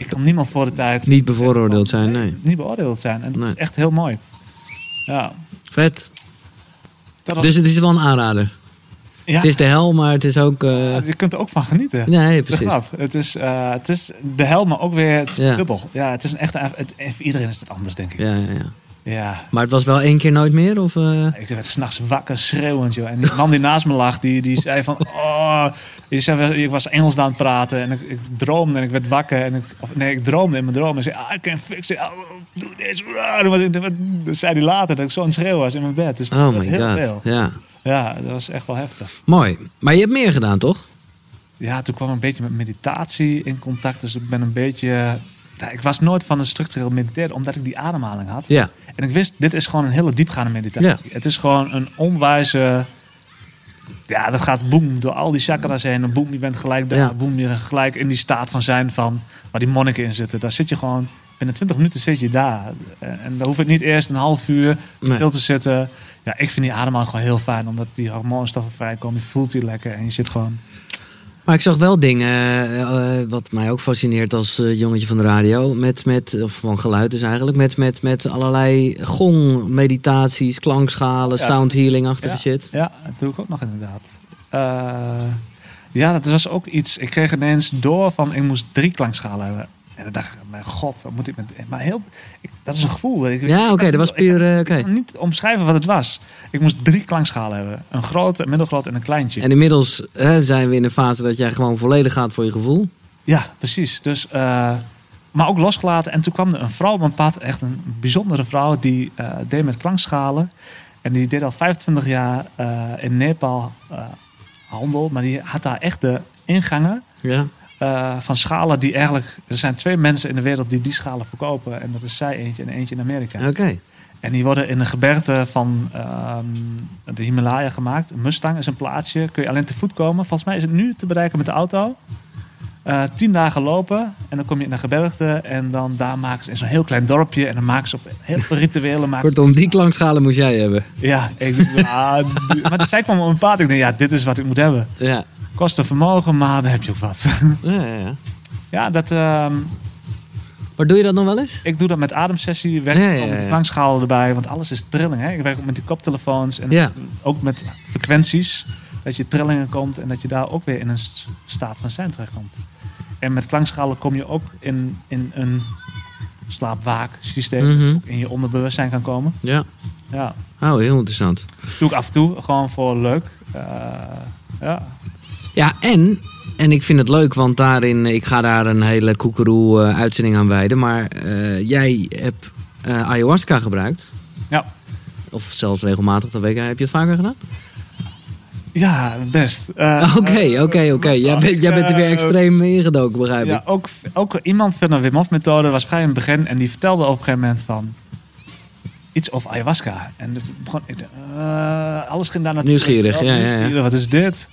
ik kan niemand voor de tijd... Niet bevooroordeeld zijn, nee. Niet beoordeeld zijn. En dat Nee. is echt heel mooi. Ja. Vet. Was, Dus het is wel een aanrader. ja, Het is de hel, maar het is ook... eh, je kunt er ook van genieten. Nee, precies. grap. Het is, eh, het is de hel, maar ook weer het is Ja. dubbel. Ja, het is een echte... Het, voor iedereen is het anders, denk ik. Ja, ja, ja. Ja. Maar het was wel één keer nooit meer? Of, eh? Ik werd s'nachts wakker, schreeuwend, joh. En die man die naast me lag, die, die zei van... Oh, die zei, ik was Engels aan het praten en ik, ik droomde en ik werd wakker. En ik, of, nee, ik droomde in mijn droom. En zei, ah, I can fix it. Oh, doe dit. Ah, Dat zei hij later, dat ik zo aan het schreeuwen was in mijn bed. Dus Oh my heel god. veel. Ja. Ja, dat was echt wel heftig. Mooi. Maar je hebt meer gedaan, toch? ja, toen kwam ik een beetje met meditatie in contact. Dus ik ben een beetje... Ik was nooit van een structureel mediteren, omdat ik die ademhaling had. Ja. En ik wist, dit is gewoon een hele diepgaande meditatie. Het is gewoon een onwijze... Ja, dat gaat boem door al die chakras heen. En boem, je bent gelijk daar. Ja. Boem, je bent gelijk in die staat van zijn van... Waar die monniken in zitten. Daar zit je gewoon... Binnen 20 minuten zit je daar. En dan hoeft het niet eerst een half uur Nee. stil te zitten. Ja, ik vind die ademhaling gewoon heel fijn. Omdat die hormoonstoffen vrijkomen. Je voelt die lekker. En je zit gewoon... Maar ik zag wel dingen, eh, eh, wat mij ook fascineert als eh, jongetje van de radio, met, met, of van geluid dus eigenlijk, met, met, met allerlei gong, meditaties, klankschalen, Ja. sound healing-achtige shit. Ja, dat doe ik ook nog inderdaad. Ja, dat was ook iets. Ik kreeg ineens door van ik moest drie klankschalen hebben. En dan dacht ik, mijn god, wat moet ik met... Maar heel, ik, dat is een gevoel. Ik, Ja, oké, dat was puur, Ik oké. kan niet omschrijven wat het was. Ik moest drie klankschalen hebben. Een grote, een middelgroot en een kleintje. En inmiddels zijn we in een fase dat jij gewoon volledig gaat voor je gevoel. Ja, precies. Dus, eh, maar ook losgelaten. En toen kwam er een vrouw op mijn pad. Echt een bijzondere vrouw. Die eh, deed met klankschalen. En die deed al 25 jaar in Nepal handel. Maar die had daar echt de ingangen Ja. Eh, van schalen die eigenlijk... Er zijn twee mensen in de wereld die die schalen verkopen. En dat is zij eentje en eentje in Amerika. Oké. En die worden in een gebergte van ehm, de Himalaya gemaakt. Mustang is een plaatsje. Kun je alleen te voet komen. Volgens mij is het nu te bereiken met de auto. Eh, tien dagen lopen. En dan kom je in een gebergte. En dan daar maken ze in zo'n heel klein dorpje. En dan maken ze op heel veel rituelen. maken Kortom, die klankschalen moest jij hebben. Ja, ik, ah, maar zij kwam op een pad. Ik denk, ja, dit is wat ik moet hebben. Ja. Kost een vermogen, maar dan heb je ook wat. Ja, ja, ja. ja, dat, ehm, Maar doe je dat nog wel eens? ik doe dat met ademsessie. Werk Ja, met klankschalen erbij. Want alles is trilling. Hè? Ik werk ook met die koptelefoons. En Ja. ook met frequenties. Dat je trillingen komt. En dat je daar ook weer in een staat van zijn terechtkomt. En met klankschalen kom je ook in, in een slaapwaaksysteem. Mhm. In je onderbewustzijn kan komen. Ja. Ja, Oh, heel interessant. doe ik af en toe. Gewoon voor leuk. Eh, ja. Ja, en, en ik vind het leuk, want daarin, ik ga daar een hele koekeroe eh, uitzending aan wijden. Maar eh, jij hebt eh, ayahuasca gebruikt. Ja. Of zelfs regelmatig, dat weet ik. Heb je het vaker gedaan? Ja, best. Oké, oké, oké. Jij bent jij bent er weer extreem ingedoken, begrijp ik. Ja, ook, ook iemand van de Wim Hof methode was vrij in het begin en die vertelde op een gegeven moment van iets over ayahuasca. En begon, alles ging daar naartoe. Nieuwsgierig, Oh, ja, ja, ja. nieuwsgierig, Wat is dit?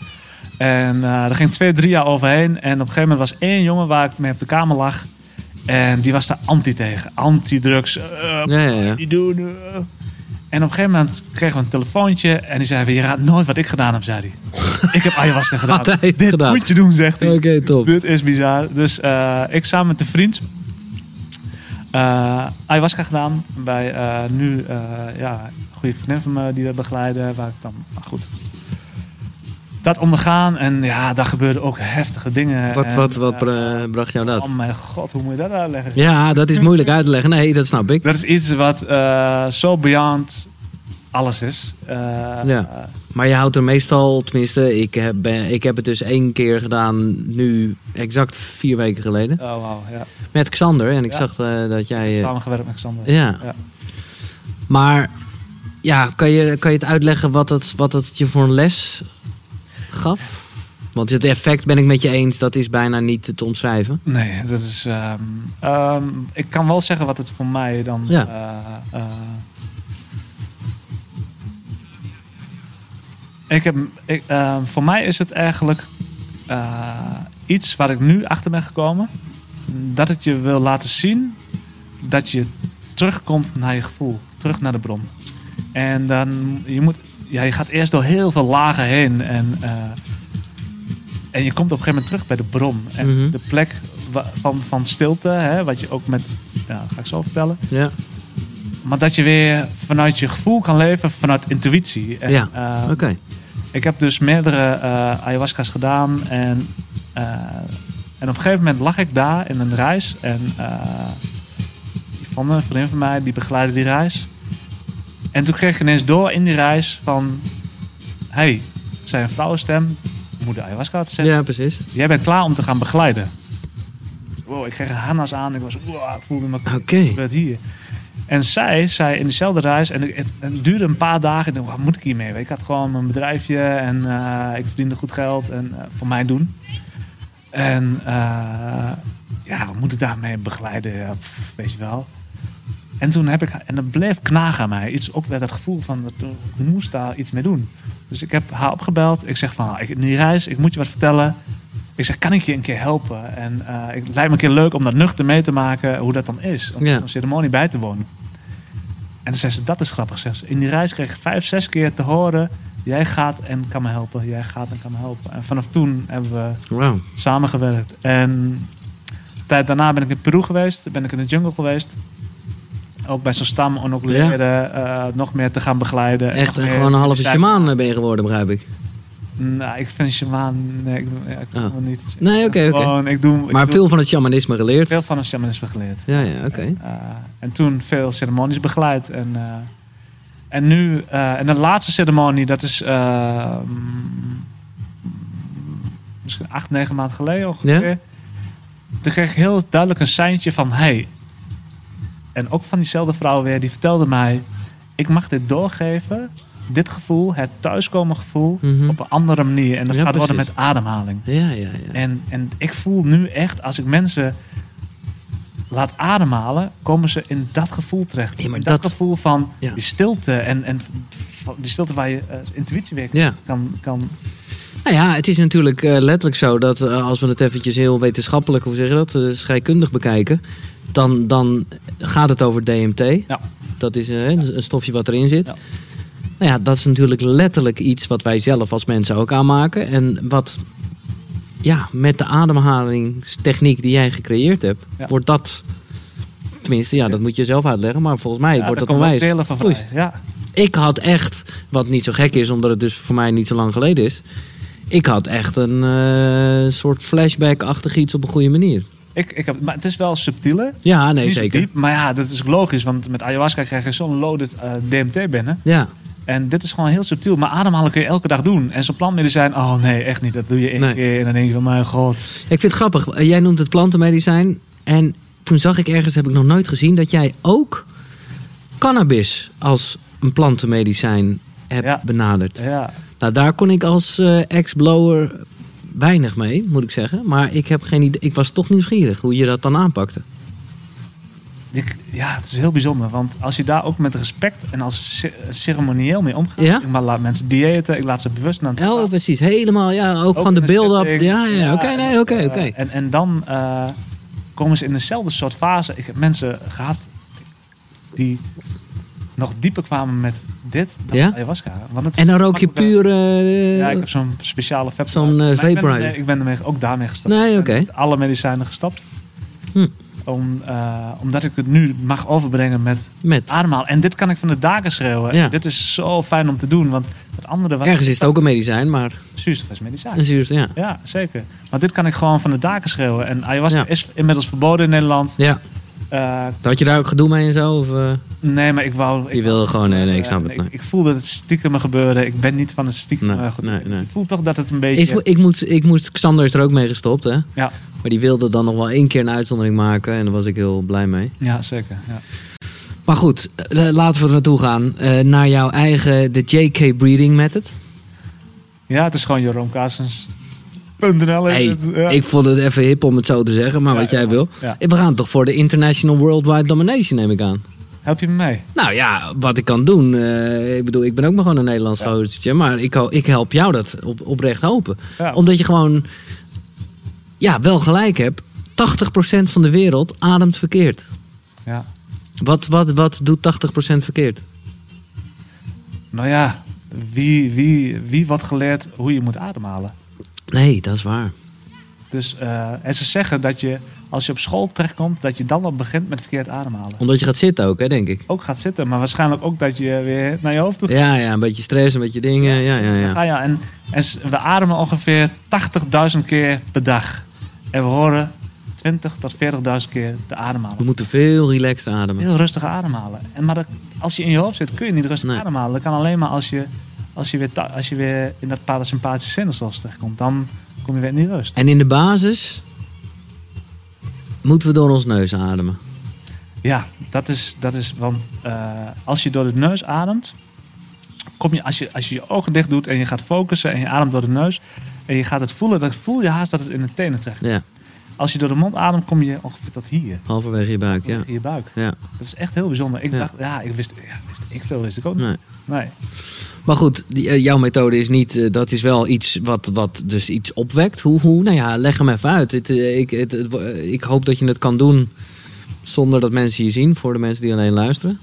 En uh, er ging twee, drie jaar overheen. En op een gegeven moment was één jongen waar ik mee op de kamer lag. En die was daar anti tegen. Anti-drugs. Uh, Ja, ja, ja. Die doen. uh. En op een gegeven moment kregen we een telefoontje. En die zei: Je raadt nooit wat ik gedaan heb, zei hij. ik heb ayahuasca gedaan. Dit gedaan? moet je doen, zegt hij. Oké, top. Dit is bizar. Dus uh, ik samen met een vriend uh, ayahuasca gedaan. Bij uh, nu ja, een goede vriendin van me die dat begeleiden. Waar ik dan, maar goed. Dat ondergaan. En ja, daar gebeurden ook heftige dingen. Wat, En, wat, wat bra- bracht jou dat? Oh mijn god, hoe moet je dat uitleggen? Ja, dat is moeilijk uit te leggen. Nee, dat snap ik. Dat is iets wat eh, zo beyond alles is. Eh, Ja. Maar je houdt er meestal, tenminste, ik heb, ben- ik heb het dus één keer gedaan, nu exact vier weken geleden. Oh, wauw, ja. Met Xander. En ik Ja. zag eh, dat jij. Samengewerkt met Xander. ja. Ja. Maar ja, kan je, kan je het uitleggen wat het, wat het je voor een les gaf? Want het effect ben ik met je eens, dat is bijna niet te omschrijven. Nee, dat is. ehm, ehm, ik kan wel zeggen wat het voor mij dan. Ja. eh, eh, ik heb, ik, ehm, voor mij is het eigenlijk eh, iets waar ik nu achter ben gekomen. Dat het je wil laten zien dat je terugkomt naar je gevoel, terug naar de bron. En dan je moet, ja, je gaat eerst door heel veel lagen heen en eh, en je komt op een gegeven moment terug bij de bron. En Mhm. de plek van, van stilte, hè, wat je ook met, ja, dat ga ik zo vertellen. Ja, Maar dat je weer vanuit je gevoel kan leven, vanuit intuïtie. En, Ja, eh, oké. Ik heb dus meerdere eh, ayahuasca's gedaan. En, en op een gegeven moment lag ik daar in een reis. En uh, Yvonne, een vriendin van mij, die begeleidde die reis. En toen kreeg ik ineens door in die reis van... hey, zei een vrouwenstem, moeder ayahuasca had gezegd. Ja, precies. Jij bent klaar om te gaan begeleiden. Wow, ik kreeg een harnas aan. Ik was, wow, ik voelde me Oké. gebeurt hier. En zij zei in dezelfde reis, en het, het duurde een paar dagen. Ik dacht, wat moet ik hiermee? Ik had gewoon mijn bedrijfje en eh, ik verdiende goed geld en eh, voor mij doen. En eh, ja, wat moet ik daarmee begeleiden? Ja, pff, weet je wel. En toen heb ik, en dat bleef knagen aan mij. Iets ook met het gevoel van, dat, ik moest daar iets mee doen. Dus ik heb haar opgebeld. Ik zeg van, ik, in die reis, ik moet je wat vertellen. Ik zeg, kan ik je een keer helpen? En eh, het lijkt me een keer leuk om dat nuchter mee te maken, hoe dat dan is. Om Ja. een ceremonie bij te wonen. En toen zei ze, dat is grappig. Ze. In die reis kreeg ik vijf, zes keer te horen, jij gaat en kan me helpen. Jij gaat en kan me helpen. En vanaf toen hebben we Wauw. samengewerkt. En tijd daarna ben ik in Peru geweest. Ben ik in de jungle geweest. Ook bij zo'n stam om ook Ja. leren eh, nog meer te gaan begeleiden. En Echt eh, meer gewoon een halve shamaan eh, ben je geworden, begrijp ik. Nou, ik vind shamaan... Nee, ik, ja, ik Oh. me niet... Nee, oké, oké. Ik doe... ik Maar doe veel van het shamanisme geleerd. veel van een shamanisme geleerd. Ja, ja, oké. Eh, en toen veel ceremonies begeleid. En, eh, en nu, eh, en de laatste ceremonie, dat is eh, mm, misschien acht, negen maanden geleden ongeveer. Toen kreeg ik heel duidelijk een seintje van, hey, en ook van diezelfde vrouw weer, die vertelde mij, ik mag dit doorgeven, dit gevoel, het thuiskomen gevoel, Mhm. op een andere manier. En dat Ja, gaat worden met ademhaling. Ja, ja, ja. En, en ik voel nu echt, als ik mensen laat ademhalen, komen ze in dat gevoel terecht. Dat, dat- gevoel van Ja. die stilte en, en die stilte waar je eh, intuïtie weer Ja. kan, kan. Nou ja, het is natuurlijk eh, letterlijk zo dat eh, als we het eventjes heel wetenschappelijk, hoe zeg je dat, scheikundig bekijken, dan, dan gaat het over DMT. Ja. Dat is eh, een stofje wat erin zit. Ja. Nou ja, dat is natuurlijk letterlijk iets wat wij zelf als mensen ook aanmaken. En wat ja, met de ademhalingstechniek die jij gecreëerd hebt, wordt dat. Tenminste, ja, dat moet je zelf uitleggen. Maar volgens mij wordt dat onwijs. van vrij. Ja. Ik had echt, wat niet zo gek is, omdat het dus voor mij niet zo lang geleden is. Ik had echt een eh, soort flashback-achtig iets op een goede manier. Ik, ik heb, maar het is wel subtieler. Ja, nee, zeker. diep, maar ja, dat is logisch. Want met ayahuasca krijg je zo'n loaded eh, DMT binnen. Ja, En dit is gewoon heel subtiel. Maar ademhalen kun je elke dag doen. En zo'n plantmedicijn, oh nee, echt niet. Dat doe je één Nee. keer en dan denk je van, mijn god. ik vind het grappig. Eh, Jij noemt het plantenmedicijn. En toen zag ik ergens, heb ik nog nooit gezien, dat jij ook cannabis als een plantenmedicijn hebt Ja. benaderd. Ja, Nou, daar kon ik als eh, ex-blower weinig mee, moet ik zeggen. Maar ik heb geen idee. Ik was toch nieuwsgierig hoe je dat dan aanpakte. Ja, het is heel bijzonder. Want als je daar ook met respect en als ce- ceremonieel mee omgaat. Ja? Ik laat mensen diëten, ik laat ze bewust naar het Oh, precies. Helemaal, ja. Ook, gewoon de setting. Ja, ja, ja. Oké, nee, oké, eh, oké. En, en dan eh, komen ze in dezelfde soort fase. Ik heb mensen gehad die nog dieper kwamen met dit dan Ja? ayahuasca. Want het En dan rook je puur... eh, Ja, ik heb zo'n speciale vaporizer. Zo'n, eh, ik ben vaporizer. ermee- Ik ben ermee ook daarmee. Nee, ben oké. alle medicijnen gestopt. Hm. om, eh, omdat ik het nu mag overbrengen met Met. ademhalen. En dit kan ik van de daken schreeuwen. Ja. Dit is zo fijn om te doen, want het andere... Wat Ergens is het ook een medicijn, maar Zuurstof is medicijn. een zuurstof, ja. Ja, zeker. Maar dit kan ik gewoon van de daken schreeuwen. En ayahuasca Ja. is inmiddels verboden in Nederland. Ja. Eh, Had je daar ook gedoe mee en zo? Of, eh? nee, maar ik wou... Ik Je wilde gewoon- nee, nee, ik eh, snap het, Ik, nee. ik voelde het stiekem gebeuren. Ik ben niet van het stiekem Nee, eh, nee, nee. Ik voel toch dat het een beetje... Is, ik, moet, ik moest, Xander is er ook mee gestopt, hè? Ja, Maar die wilde dan nog wel één keer een uitzondering maken. En daar was ik heel blij mee. ja, zeker. Ja. Maar goed, eh, laten we er naartoe gaan. Eh, naar jouw eigen, de JK Breeding Method. ja, het is gewoon Jeroen Kaarsens.nl. Hey, ja. ik vond het even hip om het zo te zeggen, maar Ja, wat jij ja, wil. We gaan toch voor de International Worldwide Domination, neem ik aan. Help je me mee? Nou ja, wat ik kan doen. eh, ik bedoel, ik ben ook maar gewoon een Nederlands Ja. Maar ik, ik help jou dat op, oprecht hopen. Omdat je gewoon, ja, wel gelijk hebt. 80% van de wereld ademt verkeerd. Ja. Wat, wat, wat doet 80% verkeerd? Nou ja, wie, wie, wie wordt geleerd hoe je moet ademhalen? Nee, dat is waar. Dus, eh, en ze zeggen dat je, als je op school terechtkomt, dat je dan al begint met verkeerd ademhalen. Omdat je gaat zitten ook, hè, denk ik. Ook gaat zitten, maar waarschijnlijk ook dat je weer naar je hoofd toe gaat. Ja, ja, een beetje stress, een beetje dingen. Ja, ja, ja. Ga je, en, en we ademen ongeveer 80.000 keer per dag. En we horen 20 tot 40.000 keer te ademhalen. We moeten veel relaxed ademen. Heel rustig ademhalen. En maar dat- als je in je hoofd zit, kun je niet rustig Nee. ademhalen. Dat kan alleen maar als je, als je, weer, als je weer in dat parasympathische zenuwstelsel terechtkomt. Dan kom je weer in die rust. En in de basis moeten we door ons neus ademen. Ja, dat is, dat is want eh, als je door de neus ademt, kom je als, je, als je je ogen dicht doet en je gaat focussen en je ademt door de neus en je gaat het voelen, dan voel je haast dat het in de tenen terecht. Ja, Als je door de mond ademt, kom je ongeveer tot hier, halverwege je buik, ja. in je buik. ja. Dat is echt heel bijzonder. Ik Ja. dacht, ja, ik wist, ja, wist ik veel wist ik ook niet. Nee. Nee. Maar goed, die, eh, jouw methode is niet, eh, dat is wel iets wat, wat dus iets opwekt. Hoe, hoe? Nou ja, leg hem even uit. Het, eh, ik, het, het- ik hoop dat je het kan doen zonder dat mensen je zien, voor de mensen die alleen luisteren.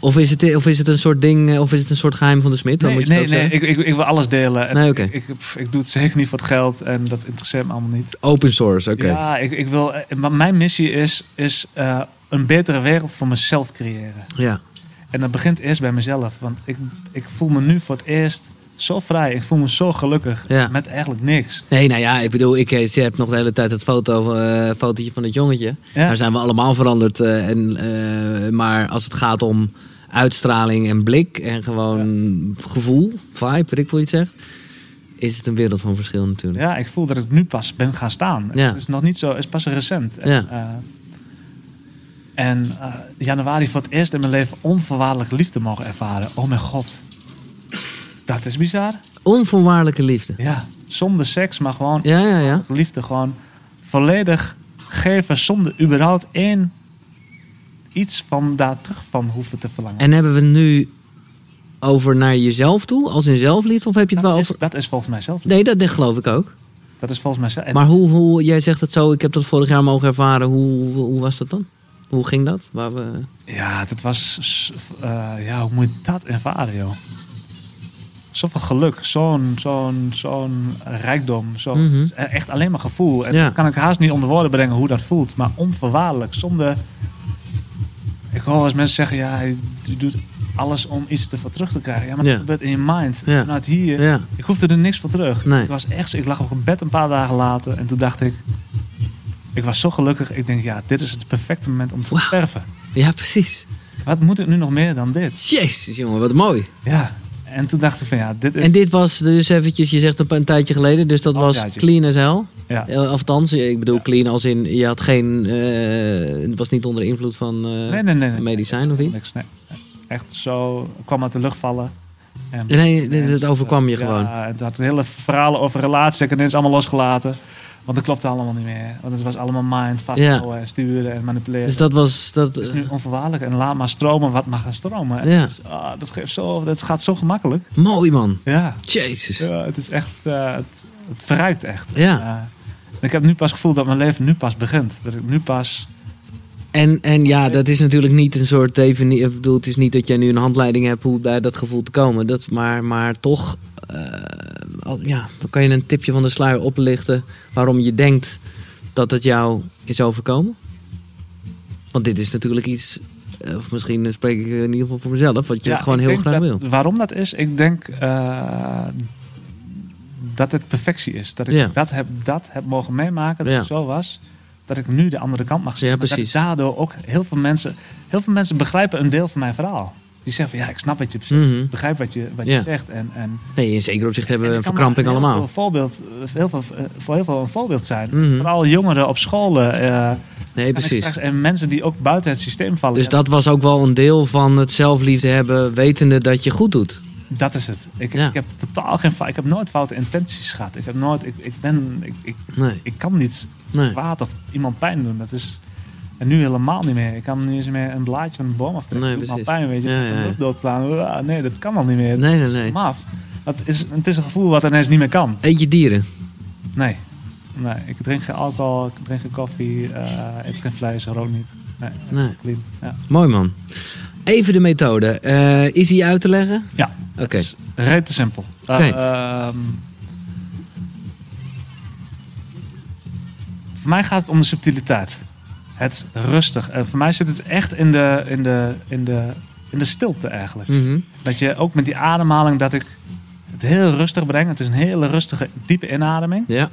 Of is het, of is het een soort ding, of is het een soort geheim van de smid? Nee, moet je het nee, nee ik, ik, ik wil alles delen. Nee, ik, ik, doe het zeker niet voor het geld en dat interesseert me allemaal niet. Open source, oké. Ja, ik, ik wil, maar mijn missie is, is een betere wereld voor mezelf creëren. Ja. En dat begint eerst bij mezelf. Want ik, ik voel me nu voor het eerst zo vrij. Ik voel me zo gelukkig Ja. met eigenlijk niks. Nee, nou ja, ik bedoel, ik eh, je hebt nog de hele tijd het foto, eh fotootje van het jongetje. Ja. Daar zijn we allemaal veranderd. eh, en, eh, maar als het gaat om uitstraling en blik en gewoon gevoel, vibe, wat ik wil iets zeg, is het een wereld van verschil natuurlijk. Ja, ik voel dat ik nu pas ben gaan staan. Ja. Het is nog niet zo, het is pas recent. En, Ja. En eh, januari voor het eerst in mijn leven onvoorwaardelijke liefde mogen ervaren. Oh mijn god. Dat is bizar. Onvoorwaardelijke liefde. Ja, zonder seks, maar gewoon Ja, ja, ja. liefde. Gewoon volledig geven zonder überhaupt één iets van daar terug van hoeven te verlangen. En hebben we nu over naar jezelf toe, als in zelfliefde, of heb je het dat, wel is, over... dat is volgens mij zelf. Nee, dat, dat geloof ik ook. Dat is volgens mij zelf. Maar hoe, hoe, jij zegt het zo, ik heb dat vorig jaar mogen ervaren. Hoe, hoe was dat dan? Hoe ging dat? Waar we... Ja, dat was. eh, ja, hoe moet je dat ervaren, joh? Zoveel geluk, zo'n zo'n zo'n rijkdom. Zo, Mhm. is Echt alleen maar gevoel. En Ja. dat kan ik haast niet onder woorden brengen hoe dat voelt. Maar onvoorwaardelijk, zonder... Ik hoor als mensen zeggen, ja, je doet alles om iets ervoor terug te krijgen. Ja, maar Ja. dat gebeurt in je mind. Ja. Vanuit hier. Ja, Ik hoefde er niks voor terug. Nee. Ik was echt, ik lag op een bed een paar dagen later en toen dacht ik, ik was zo gelukkig. Ik denk, ja, dit is het perfecte moment om te Wauw. sterven. ja precies. Wat moet ik nu nog meer dan dit? Jezus jongen, wat mooi. Ja. En toen dacht ik van, ja, dit is... En dit was dus eventjes, je zegt een, tijdje geleden, dus dat Oh, was clean as hell. ja. Eh, Althans, ik bedoel Ja. clean als in, je had geen, het was niet onder invloed van eh, nee, nee, nee, nee. medicijn of iets? Niks, nee. Echt zo, kwam uit de lucht vallen. En Nee, het en- overkwam je ja, gewoon. het had hele verhalen over relaties ik ineens allemaal losgelaten. Want dat klopte allemaal niet meer. Want het was allemaal mind, vasthouden en sturen en manipuleren. Dus dat was, dat, is nu onvoorwaardelijk en laat maar stromen wat mag gaan stromen. En Ja. dat, is- ah, dat, geeft zo, dat gaat zo gemakkelijk. mooi man. Ja, Jezus. ja het is echt, eh, het, het verrijkt echt. Ja. Eh, ik heb nu pas het gevoel dat mijn leven nu pas begint. Dat ik nu pas... En, en ja, dat is natuurlijk niet een soort definitie. Ik bedoel, het is niet dat jij nu een handleiding hebt hoe bij dat gevoel te komen. Dat, maar, maar toch, eh, al- ja, dan kan je een tipje van de sluier oplichten waarom je denkt dat het jou is overkomen? Want dit is natuurlijk iets, eh, of misschien spreek ik in ieder geval voor mezelf, wat je Ja, gewoon heel graag dat- wil. Waarom dat is? Ik denk eh, dat het perfectie is. Dat ik Ja. dat, heb, dat heb mogen meemaken, dat Ja. het zo was. Dat ik nu de andere kant mag zien. Ja, precies. daardoor ook heel veel mensen... Heel veel mensen begrijpen een deel van mijn verhaal. Die zeggen van, ja, ik snap wat je. Ik begrijp wat je, wat Ja. je zegt. En, en, Nee, in zekere opzicht hebben we en een verkramping heel allemaal. Veel voorbeeld, heel veel, eh, voor heel veel een voorbeeld zijn. Mhm. Vooral jongeren op scholen. eh, Nee, precies. straks- en mensen die ook buiten het systeem vallen. Dus dat was ook wel een deel van het zelfliefde hebben, wetende dat je goed doet. Dat is het. Ik, Ja. ik heb totaal geen. Ik heb nooit foute intenties gehad. Ik heb nooit. Ik, ik ben. Ik, ik, Nee, ik kan niet nee. kwaad of iemand pijn doen. Dat is. En nu helemaal niet meer. Ik kan niet eens meer een blaadje van een boom aftrekken. Nee, precies. pijn, weet je. Ja, ja, doodslaan. Uah, Nee, dat kan al niet meer. Nee, nee, nee. Af. Dat is, het is een gevoel wat ineens niet meer kan. Eet je dieren? Nee. Nee, ik drink geen alcohol, ik drink geen koffie, eh ik eet geen vlees, rook niet. Nee, Nee. clean. Ja, Mooi man. Even de methode. Eh, is die uit te leggen? ja Oké. is redelijk simpel. Eh, Oké. ehm, voor mij gaat het om de subtiliteit. Het rustig. En voor mij zit het echt in de, in de, in de, in de stilte eigenlijk. Mhm. Dat je ook met die ademhaling, dat ik het heel rustig breng. Het is een hele rustige, diepe inademing. Ja.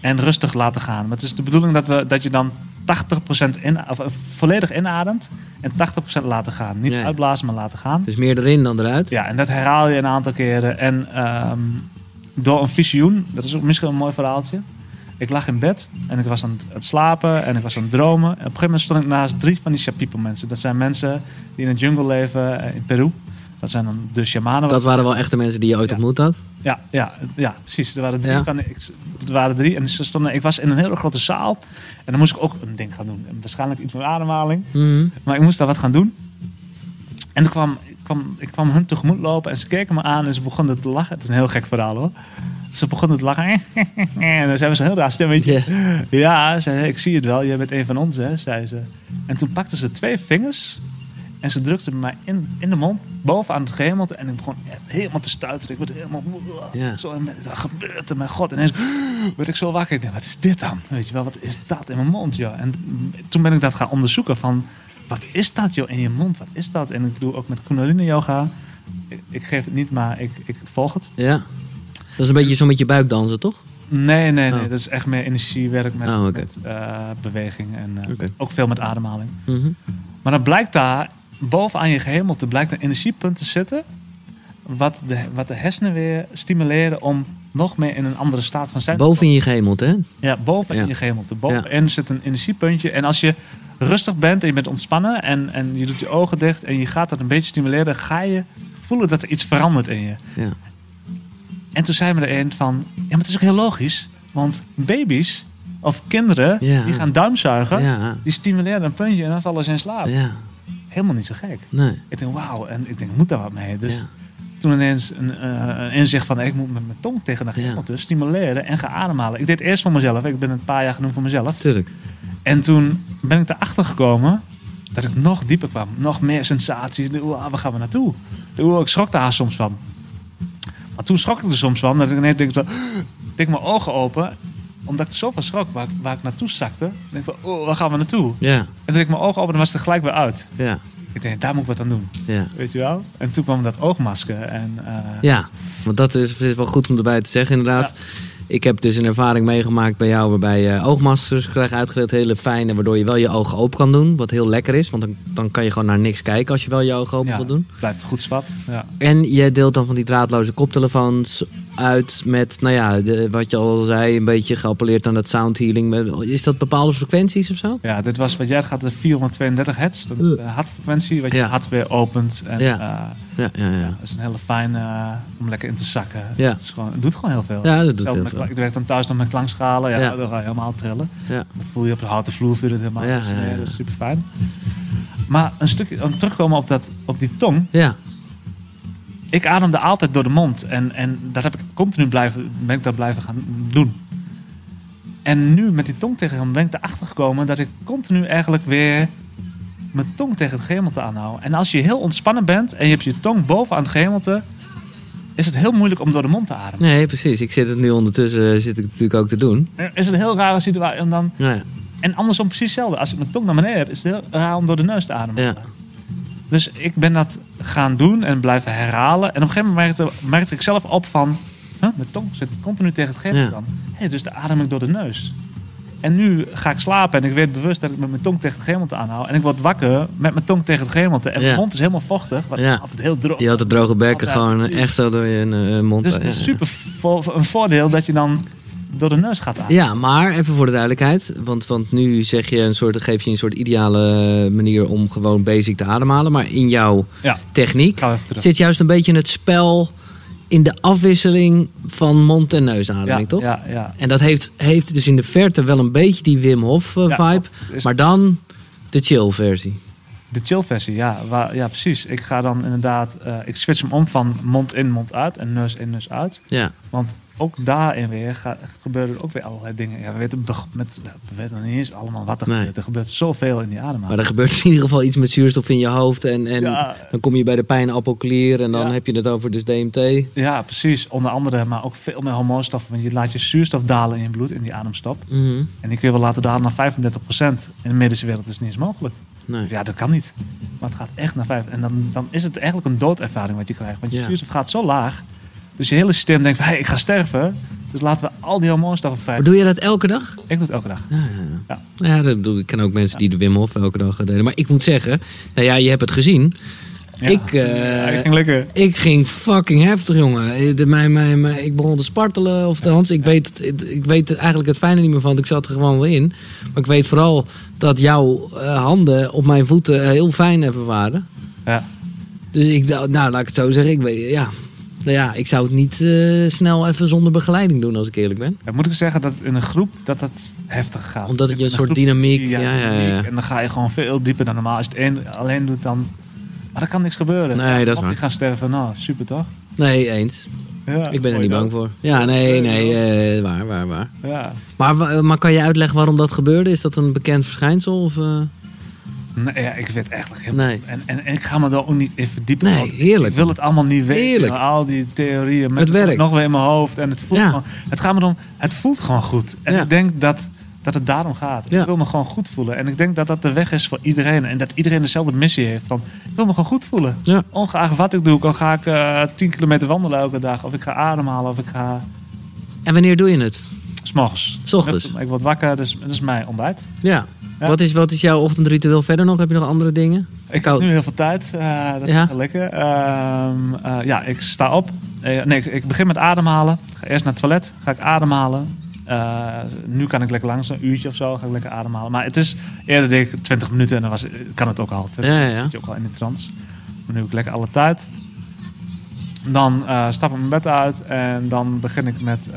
En rustig laten gaan. Maar het is de bedoeling dat, we, dat je dan 80% in, of, eh, volledig inademt en 80% laten gaan. Niet Ja, ja. uitblazen, maar laten gaan. Dus meer erin dan eruit? Ja, en dat herhaal je een aantal keren. En ehm, door een visioen, dat is ook misschien een mooi verhaaltje. Ik lag in bed en ik was aan het, het slapen en ik was aan het dromen. En op een gegeven moment stond ik naast drie van die Shapipo mensen. Dat zijn mensen die in de jungle leven eh, in Peru. Dat zijn dan de shamanen. Dat waren wel echte mensen die je ooit Ja. ontmoet had? Ja, ja, ja, precies. Er waren drie. Ja. Van, ik, er waren drie en ze stonden, ik was in een hele grote zaal. En dan moest ik ook een ding gaan doen. En waarschijnlijk iets met ademhaling. Mhm. Maar ik moest daar wat gaan doen. En toen kwam, ik, kwam, ik kwam hun tegemoet lopen en ze keken me aan en ze begonnen te lachen. Het is een heel gek verhaal hoor. Ze begonnen te lachen. En dan hebben ze een heel raar stemmetje. Ja. Ja, zei ze, ik zie het wel. Jij bent een van ons, hè, zei ze. En toen pakten ze twee vingers en ze drukten mij in, in de mond, bovenaan het gehemelte. En ik begon echt helemaal te stuiteren. Ik werd helemaal... Ja. Zo, en wat gebeurt er? Mijn god. En ineens werd ik zo wakker. Ik dacht, wat is dit dan? Weet je wel, wat is dat in mijn mond, joh? En toen ben ik dat gaan onderzoeken van... Wat is dat, joh, in je mond? Wat is dat? En ik doe ook met Kundalini yoga. Ik, ik geef het niet, maar ik, ik volg het. ja. Dat is een beetje zo met je buik dansen, toch? Nee, nee, nee. Oh. Dat is echt meer energiewerk met, Oh, met eh, beweging. En eh, ook veel met ademhaling. Mhm. Maar dan blijkt daar, bovenaan je gehemelte, blijkt een energiepunt te zitten. Wat de, wat de hersenen weer stimuleren om nog meer in een andere staat van zijn. Boven in je gehemeld, hè? Ja, boven Ja. in je gehemelte. Bovenin zit een energiepuntje. En als je rustig bent en je bent ontspannen en, en je doet je ogen dicht en je gaat dat een beetje stimuleren, ga je voelen dat er iets verandert in je. Ja. En toen zei me er een van, ja, maar het is ook heel logisch. Want baby's of kinderen Ja. die gaan duimzuigen, Ja. die stimuleren een puntje en dan vallen ze in slaap. Ja. Helemaal niet zo gek. Nee. Ik denk, wauw. En ik denk, ik moet daar wat mee. Dus Ja. toen ineens een, een inzicht van, ik moet met mijn tong tegen de Ja. gehemelte stimuleren en gaan ademhalen. Ik deed het eerst voor mezelf. Ik ben een paar jaar genoemd voor mezelf. Tuurlijk. En toen ben ik erachter gekomen dat ik nog dieper kwam. Nog meer sensaties. Oeh, waar gaan we naartoe? Oeh, ik schrok daar soms van. Maar toen schrok ik er soms van. Dat ik ineens denk, deed ik mijn ogen open. Omdat ik er zoveel schrok waar, ik- waar ik naartoe zakte. Ik denk van, oh, waar gaan we naartoe? Ja. En toen ik mijn ogen open en was het er gelijk weer uit. Ja. Ik denk, daar moet ik wat aan doen. Ja. Weet je wel? En toen kwam dat oogmasker. En, eh, Ja, want dat is, is wel goed om erbij te zeggen inderdaad. Ik heb dus een ervaring meegemaakt bij jou waarbij je oogmasters krijgt uitgedeeld. Hele fijne, waardoor je wel je ogen open kan doen. Wat heel lekker is, want dan, dan kan je gewoon naar niks kijken als je wel je ogen open ja, wil doen. blijft goed zwart. Ja. En je deelt dan van die draadloze koptelefoons uit met, nou ja, de, wat je al zei, een beetje geappelleerd aan dat sound healing. Is dat bepaalde frequenties of zo? ja, dit was wat jij gaat de 432 hertz. Dat is de hartfrequentie, wat je Ja. hart weer opent. En, Ja. eh, Ja, ja, ja. Dat is een hele fijne eh, om lekker in te zakken. Ja. Het, is gewoon, het doet gewoon heel veel. Ja, dat doet heel veel. Ik werk dan thuis dan met klankschalen. Ja, Ja. dan ga je helemaal trillen. Ja. Dan voel je op de houten vloer je het helemaal Ja, resoneren. ja, ja. Dat is super fijn. Maar een stukje, om terugkomen op, dat, op die tong. Ja, Ik ademde altijd door de mond. En, en dat heb ik continu blijven, ben ik dat blijven gaan doen. En nu met die tong tegen hem ben ik erachter gekomen dat ik continu eigenlijk weer mijn tong tegen het gehemelte aanhoud. En als je heel ontspannen bent en je hebt je tong boven aan het gehemelte, is het heel moeilijk om door de mond te ademen. Nee, precies. Ik zit het nu ondertussen zit ik natuurlijk ook te doen. Is het een heel rare situatie. En, dan, Ja. en andersom precies hetzelfde. Als ik mijn tong naar beneden heb, is het heel raar om door de neus te ademen. Ja. Dus ik ben dat gaan doen en blijven herhalen. En op een gegeven moment merkte, merkte ik zelf op van... Huh, mijn tong zit continu tegen het gevel Ja. dan. Dus dan adem ik door de neus. En nu ga ik slapen en ik weet bewust dat ik met mijn tong tegen het gehemelte aanhoud. En ik word wakker met mijn tong tegen het gehemelte. En Ja. mijn mond is helemaal vochtig. Wat Ja. altijd heel droog. Je had de droge bekken gewoon echt zo door je eh, mond. Dus het is Ja. super vo- een voordeel dat je dan door de neus gaat ademen. Ja, maar even voor de duidelijkheid. Want, want nu zeg je een soort, geef je een soort ideale manier om gewoon basic te ademhalen. Maar in jouw Ja. techniek zit juist een beetje het spel in de afwisseling van mond- en neusademing, ja, toch? Ja, ja. En dat heeft, heeft dus in de verte wel een beetje die Wim Hof eh, Ja, is Maar dan de chill versie. De chill versie, ja, waar, ja, precies. Ik ga dan inderdaad, eh, ik switch hem om van mond in, mond uit en neus in, neus uit. Ja. Want ook daarin weer ga, gebeuren er ook weer allerlei dingen. Ja, we weten, met, we weten nog niet eens allemaal wat er Nee. gebeurt. Er gebeurt zoveel in die Maar ademhaling. er gebeurt in ieder geval iets met zuurstof in je hoofd. En, en Ja. dan kom je bij de pijnappelklier en dan Ja. heb je het over dus DMT. Ja, precies. Onder andere, maar ook veel meer hormoonstoffen. Want je laat je zuurstof dalen in je bloed, in die ademstop. Mhm. En die kun je wel laten dalen naar 35%. In de medische wereld is het niet eens mogelijk. Nee. Ja, dat kan niet. Maar het gaat echt naar 5. En dan, dan is het eigenlijk een doodervaring wat je krijgt. Want je Ja. zuurstof gaat zo laag. Dus je hele systeem denkt van, hey, ik ga sterven. Dus laten we al die hormoonstoffen vrij. Maar doe je dat elke dag? Ik doe het elke dag. Ja, ja. Ja. ja. dat doe ik. Ken ook mensen die de Wim Hof elke dag deden. Maar ik moet zeggen, nou ja, je hebt het gezien. Ja. Ik, eh, ging lekker. Ik ging fucking heftig, jongen. Eh, De, mijn, mijn, mijn- ik begon te spartelen. Of althans, ik, weet, ik weet eigenlijk het fijne niet meer van. want Ik zat er gewoon wel in. Maar ik weet vooral dat jouw eh, handen op mijn voeten heel fijn even waren. Ja. Dus ik nou laat ik het zo zeggen. Ik, weet, ja. Nou ja, ik zou het niet eh, snel even zonder begeleiding doen, als ik eerlijk ben. Dan moet ik zeggen dat in een groep dat dat heftig gaat. Omdat het je een soort dynamiek- ja, ja, ja. En dan ga je gewoon veel dieper dan normaal. Als je het één alleen doet, dan... Maar er kan niks gebeuren. Nee, dat is waar. je gaan sterven, nou, super toch? Nee, eens. Ja, Ik ben er niet bang voor. Ja, nee, nee, eh, waar, waar, waar. Ja. Maar, wa- maar kan je uitleggen waarom dat gebeurde? Is dat een bekend verschijnsel? Of, eh? Nee, ja, ik weet eigenlijk helemaal Nee. En, en, en ik ga me daar ook niet in verdiepen. Nee, heerlijk. Ik wil het allemaal niet weten. Heerlijk. Al die theorieën. Met Het werkt. Nog weer in mijn hoofd. En het voelt Ja. gewoon... Het gaat me erom... Het voelt gewoon goed. En Ja. ik denk dat, dat het daarom gaat. Ja. Ik wil me gewoon goed voelen. En ik denk dat dat de weg is voor iedereen. En dat iedereen dezelfde missie heeft. Van, ik wil me gewoon goed voelen. Ja. Ongeacht wat ik doe. Al ga ik eh 10 kilometer wandelen elke dag. Of ik ga ademhalen. Of ik ga... En wanneer doe je het? S'morgens. S ochtends? Ik word wakker. Dus dat is mijn ontbijt. Ja. Ja. Wat, is, wat is jouw ochtendritueel verder nog? Heb je nog andere dingen? Ik Koud. heb nu heel veel tijd. eh, dat is Ja? lekker. Ehm, eh, ja, ik sta op. Eh, nee, ik, ik begin met ademhalen. Ga eerst naar het toilet. Ga ik ademhalen. Nu kan ik lekker langs, een uurtje of zo, ga ik lekker ademhalen. Maar het is eerder deed ik 20 minuten en dan was, kan het ook al. 20 Ja, ja, ja. zit je ook al in de trance. Maar nu heb ik lekker alle tijd. Dan eh, stap ik mijn bed uit en dan begin ik met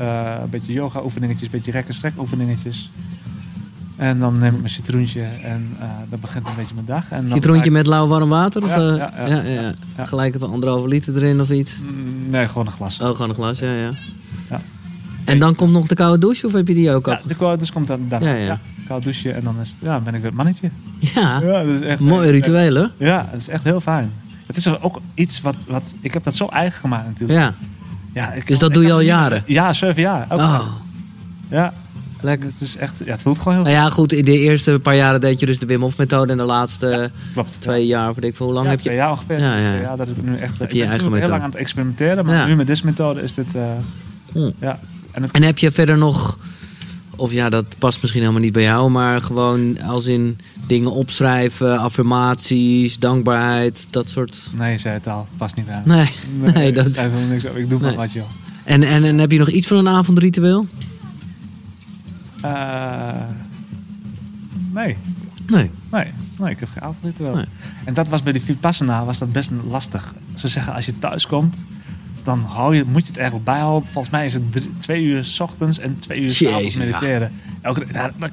een beetje yoga oefeningetjes, een beetje rek- en strek oefeningetjes. En dan neem ik mijn citroentje en eh, dan begint een beetje mijn dag. En dan Citroentje ik- met lauw warm water? Of, Ja, eh, ja, ja. ja. Gelijk even anderhalve liter erin of iets? Mm, Nee, gewoon een glas. Oh, gewoon een glas, ja, ja. Ja. En dan komt nog de koude douche of heb je die ook Ja, af? de koude dus komt dan daarna. Ja, Ja, ja. koud douchen en dan is het, ja, ben ik weer het mannetje. Ja, Ja, dat is echt mooi ritueel hoor. Ja, het is echt heel fijn. Het is ook iets wat, wat ik heb dat zo eigen gemaakt natuurlijk. Ja, Ja, ik Dus dat doe je al jaren? Ja, zeven jaar. Ook. oh, Ja, lekker. het is echt, ja, het voelt gewoon heel Nou ja, goed, in de eerste paar jaren deed je dus de Wim Hof methode en de laatste klopt. twee jaar, of ik veel, hoe lang ja, heb je... twee jaar ongeveer. Ja, ja, ja. Dat ik nu echt. Heb ik je je eigen heel lang aan het experimenteren, maar Ja. nu met deze methode is dit. eh, ja. En En heb je verder nog, of ja, dat past misschien helemaal niet bij jou, maar gewoon als in dingen opschrijven, affirmaties, dankbaarheid, dat soort. nee, je zei het al, past niet bij. Nee, nee, ik dat. schrijf helemaal niks op. Ik doe Nee. maar wat, joh. En, en, en heb je nog iets van een avondritueel? Eh, nee. Nee. Nee, nee, ik heb geen avondritueel. Nee. En dat was bij die Vipassana was dat best lastig. Ze zeggen als je thuis komt, dan hou je, moet je het eigenlijk bijhouden. Volgens mij is het drie- twee uur s ochtends en twee uur s avonds mediteren. Elke, nou, dat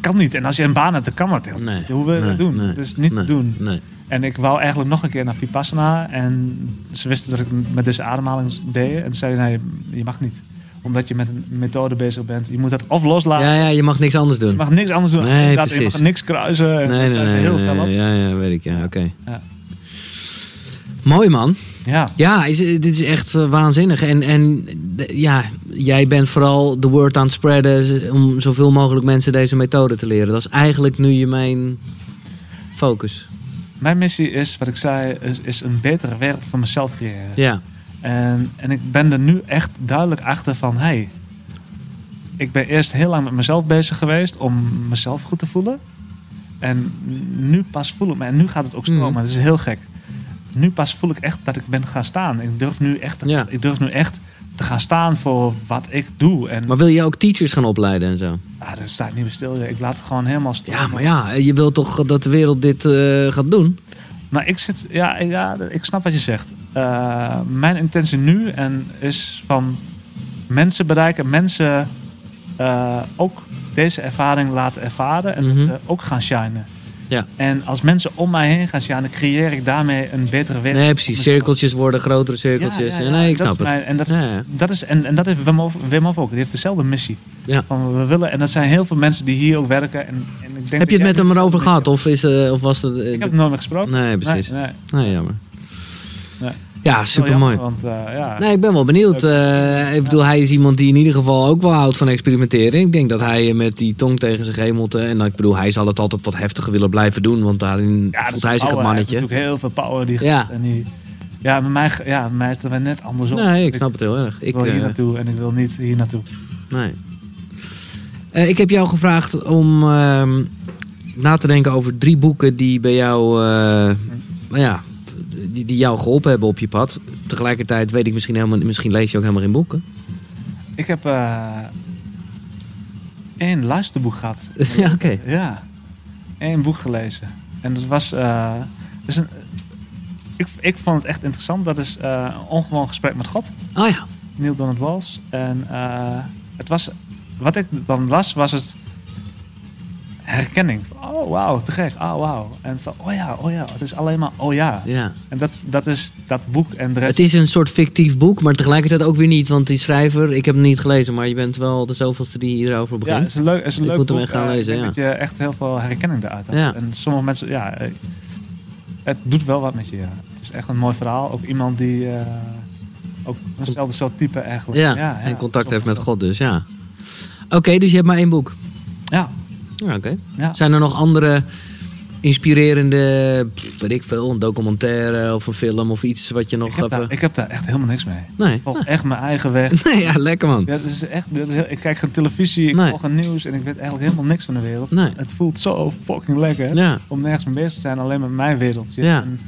kan niet. En als je een baan hebt, dan kan dat heel Nee. Hoe wil je Nee, dat doen? nee, Dus niet te doen. Nee. En ik wou eigenlijk nog een keer naar Vipassana. En ze wisten dat ik met deze ademhaling deed. En ze zeiden, nee, je mag niet. Omdat je met een methode bezig bent. Je moet dat of loslaten. Ja, ja, je mag niks anders doen. Je mag niks anders doen. Nee. Je mag niks kruisen. En Nee, nee, heel op. Ja, ja, weet ik. Ja, oké. Ja. Mooi man. Ja, Ja, is, dit is echt eh, waanzinnig. En, en ja, jij bent vooral de word aan het spreaden z- om zoveel mogelijk mensen deze methode te leren. Dat is eigenlijk nu je mijn focus. mijn missie is, wat ik zei, is, is een betere wereld voor mezelf creëren. Ja, En, en ik ben er nu echt duidelijk achter van, hey, ik ben eerst heel lang met mezelf bezig geweest om mezelf goed te voelen. En nu pas voel ik me, en nu gaat het ook stromen, Mhm. dat is heel gek. Nu pas voel ik echt dat ik ben gaan staan. Ik durf nu echt, Ja. ik durf nu echt te gaan staan voor wat ik doe. En maar wil je ook teachers gaan opleiden en zo? ah, dat staat niet meer stil. Ik laat het gewoon helemaal stromen. Ja, maar ja, je wilt toch dat de wereld dit eh, gaat doen? Nou, ik zit, ja, ja, ik snap wat je zegt. Eh, mijn intentie nu en is van mensen bereiken, mensen eh, ook deze ervaring laten ervaren en Mhm. dat ze ook gaan shinen. Ja. En als mensen om mij heen gaan shinen, creëer ik daarmee een betere wereld. Nee, precies. Cirkeltjes worden grotere cirkeltjes. ja, ja, nee, ik dat snap het. mijn- en dat, is en, en dat heeft Wim Hof, Wim Hof ook. Die heeft dezelfde missie. Ja. Van, we willen, en dat zijn heel veel mensen die hier ook werken. En, en ik denk Heb je het met hem erover gehad? Of, is, eh, of was het... Ik heb het nooit meer gesproken. Nee, precies. Nee, nee. Nee, jammer. Ja, super mooi. Want, eh, ja. Nee, ik ben wel benieuwd. Eh, ik bedoel, hij is iemand die in ieder geval ook wel houdt van experimenteren. Ik denk dat hij met die tong tegen zich hemelte... En ik bedoel, hij zal het altijd wat heftiger willen blijven doen. Want daarin Ja, voelt hij zich het power. Hij heeft mannetje. natuurlijk heel veel power. Die Ja. en die, ja, bij mij, ja, bij mij is het net andersom. Nee, ik snap het heel erg. Ik Ik, wil hier eh, naartoe en ik wil niet hier naartoe. nee. Eh, ik heb jou gevraagd om ehm, na te denken over drie boeken die bij jou... eh, nou ja, die, die jou geholpen hebben op je pad. Tegelijkertijd weet ik misschien helemaal... Misschien lees je ook helemaal geen boeken. Ik heb eh één luisterboek gehad. ja, oké. Ja, één boek gelezen. En dat was... eh, is een, ik, ik vond het echt interessant. Dat is eh, een ongewoon gesprek met God. Oh ja. Neil Donald Walls. En eh, het was... Wat ik dan las, was het herkenning. Oh, wauw, te gek. Oh, wauw. En van, oh ja, oh ja. Het is alleen maar, oh ja. ja. En dat, dat is dat boek en de rest... Het is een soort fictief boek, maar tegelijkertijd ook weer niet. Want die schrijver, ik heb hem niet gelezen, maar je bent wel de zoveelste die hierover Ja, begint. het is een leuk, het is een Ik leuk moet hem boek. echt gaan Eh, lezen, ja. dat je echt heel veel herkenning eruit hebt. Ja. En sommige mensen, ja, eh, het doet wel wat met je. ja. Het is echt een mooi verhaal. Ook iemand die eh, ook eenzelfde soort type eigenlijk. ja, en contact heeft met God dus, ja. Oké, dus je hebt maar één boek. Ja, Ja, oké. ja. Zijn er nog andere inspirerende, weet ik veel, een documentaire of een film of iets wat je nog Ik heb, even... daar, ik heb daar echt helemaal niks mee. Nee. Ik volg echt mijn eigen weg. Nee, ja, lekker man. Ja, dat is echt, dat is ik kijk geen televisie, ik Nee. volg geen nieuws en ik weet eigenlijk helemaal niks van de wereld. Nee. Het voelt zo fucking lekker Ja, om nergens mee bezig te zijn, alleen met mijn wereldje. Ja. En,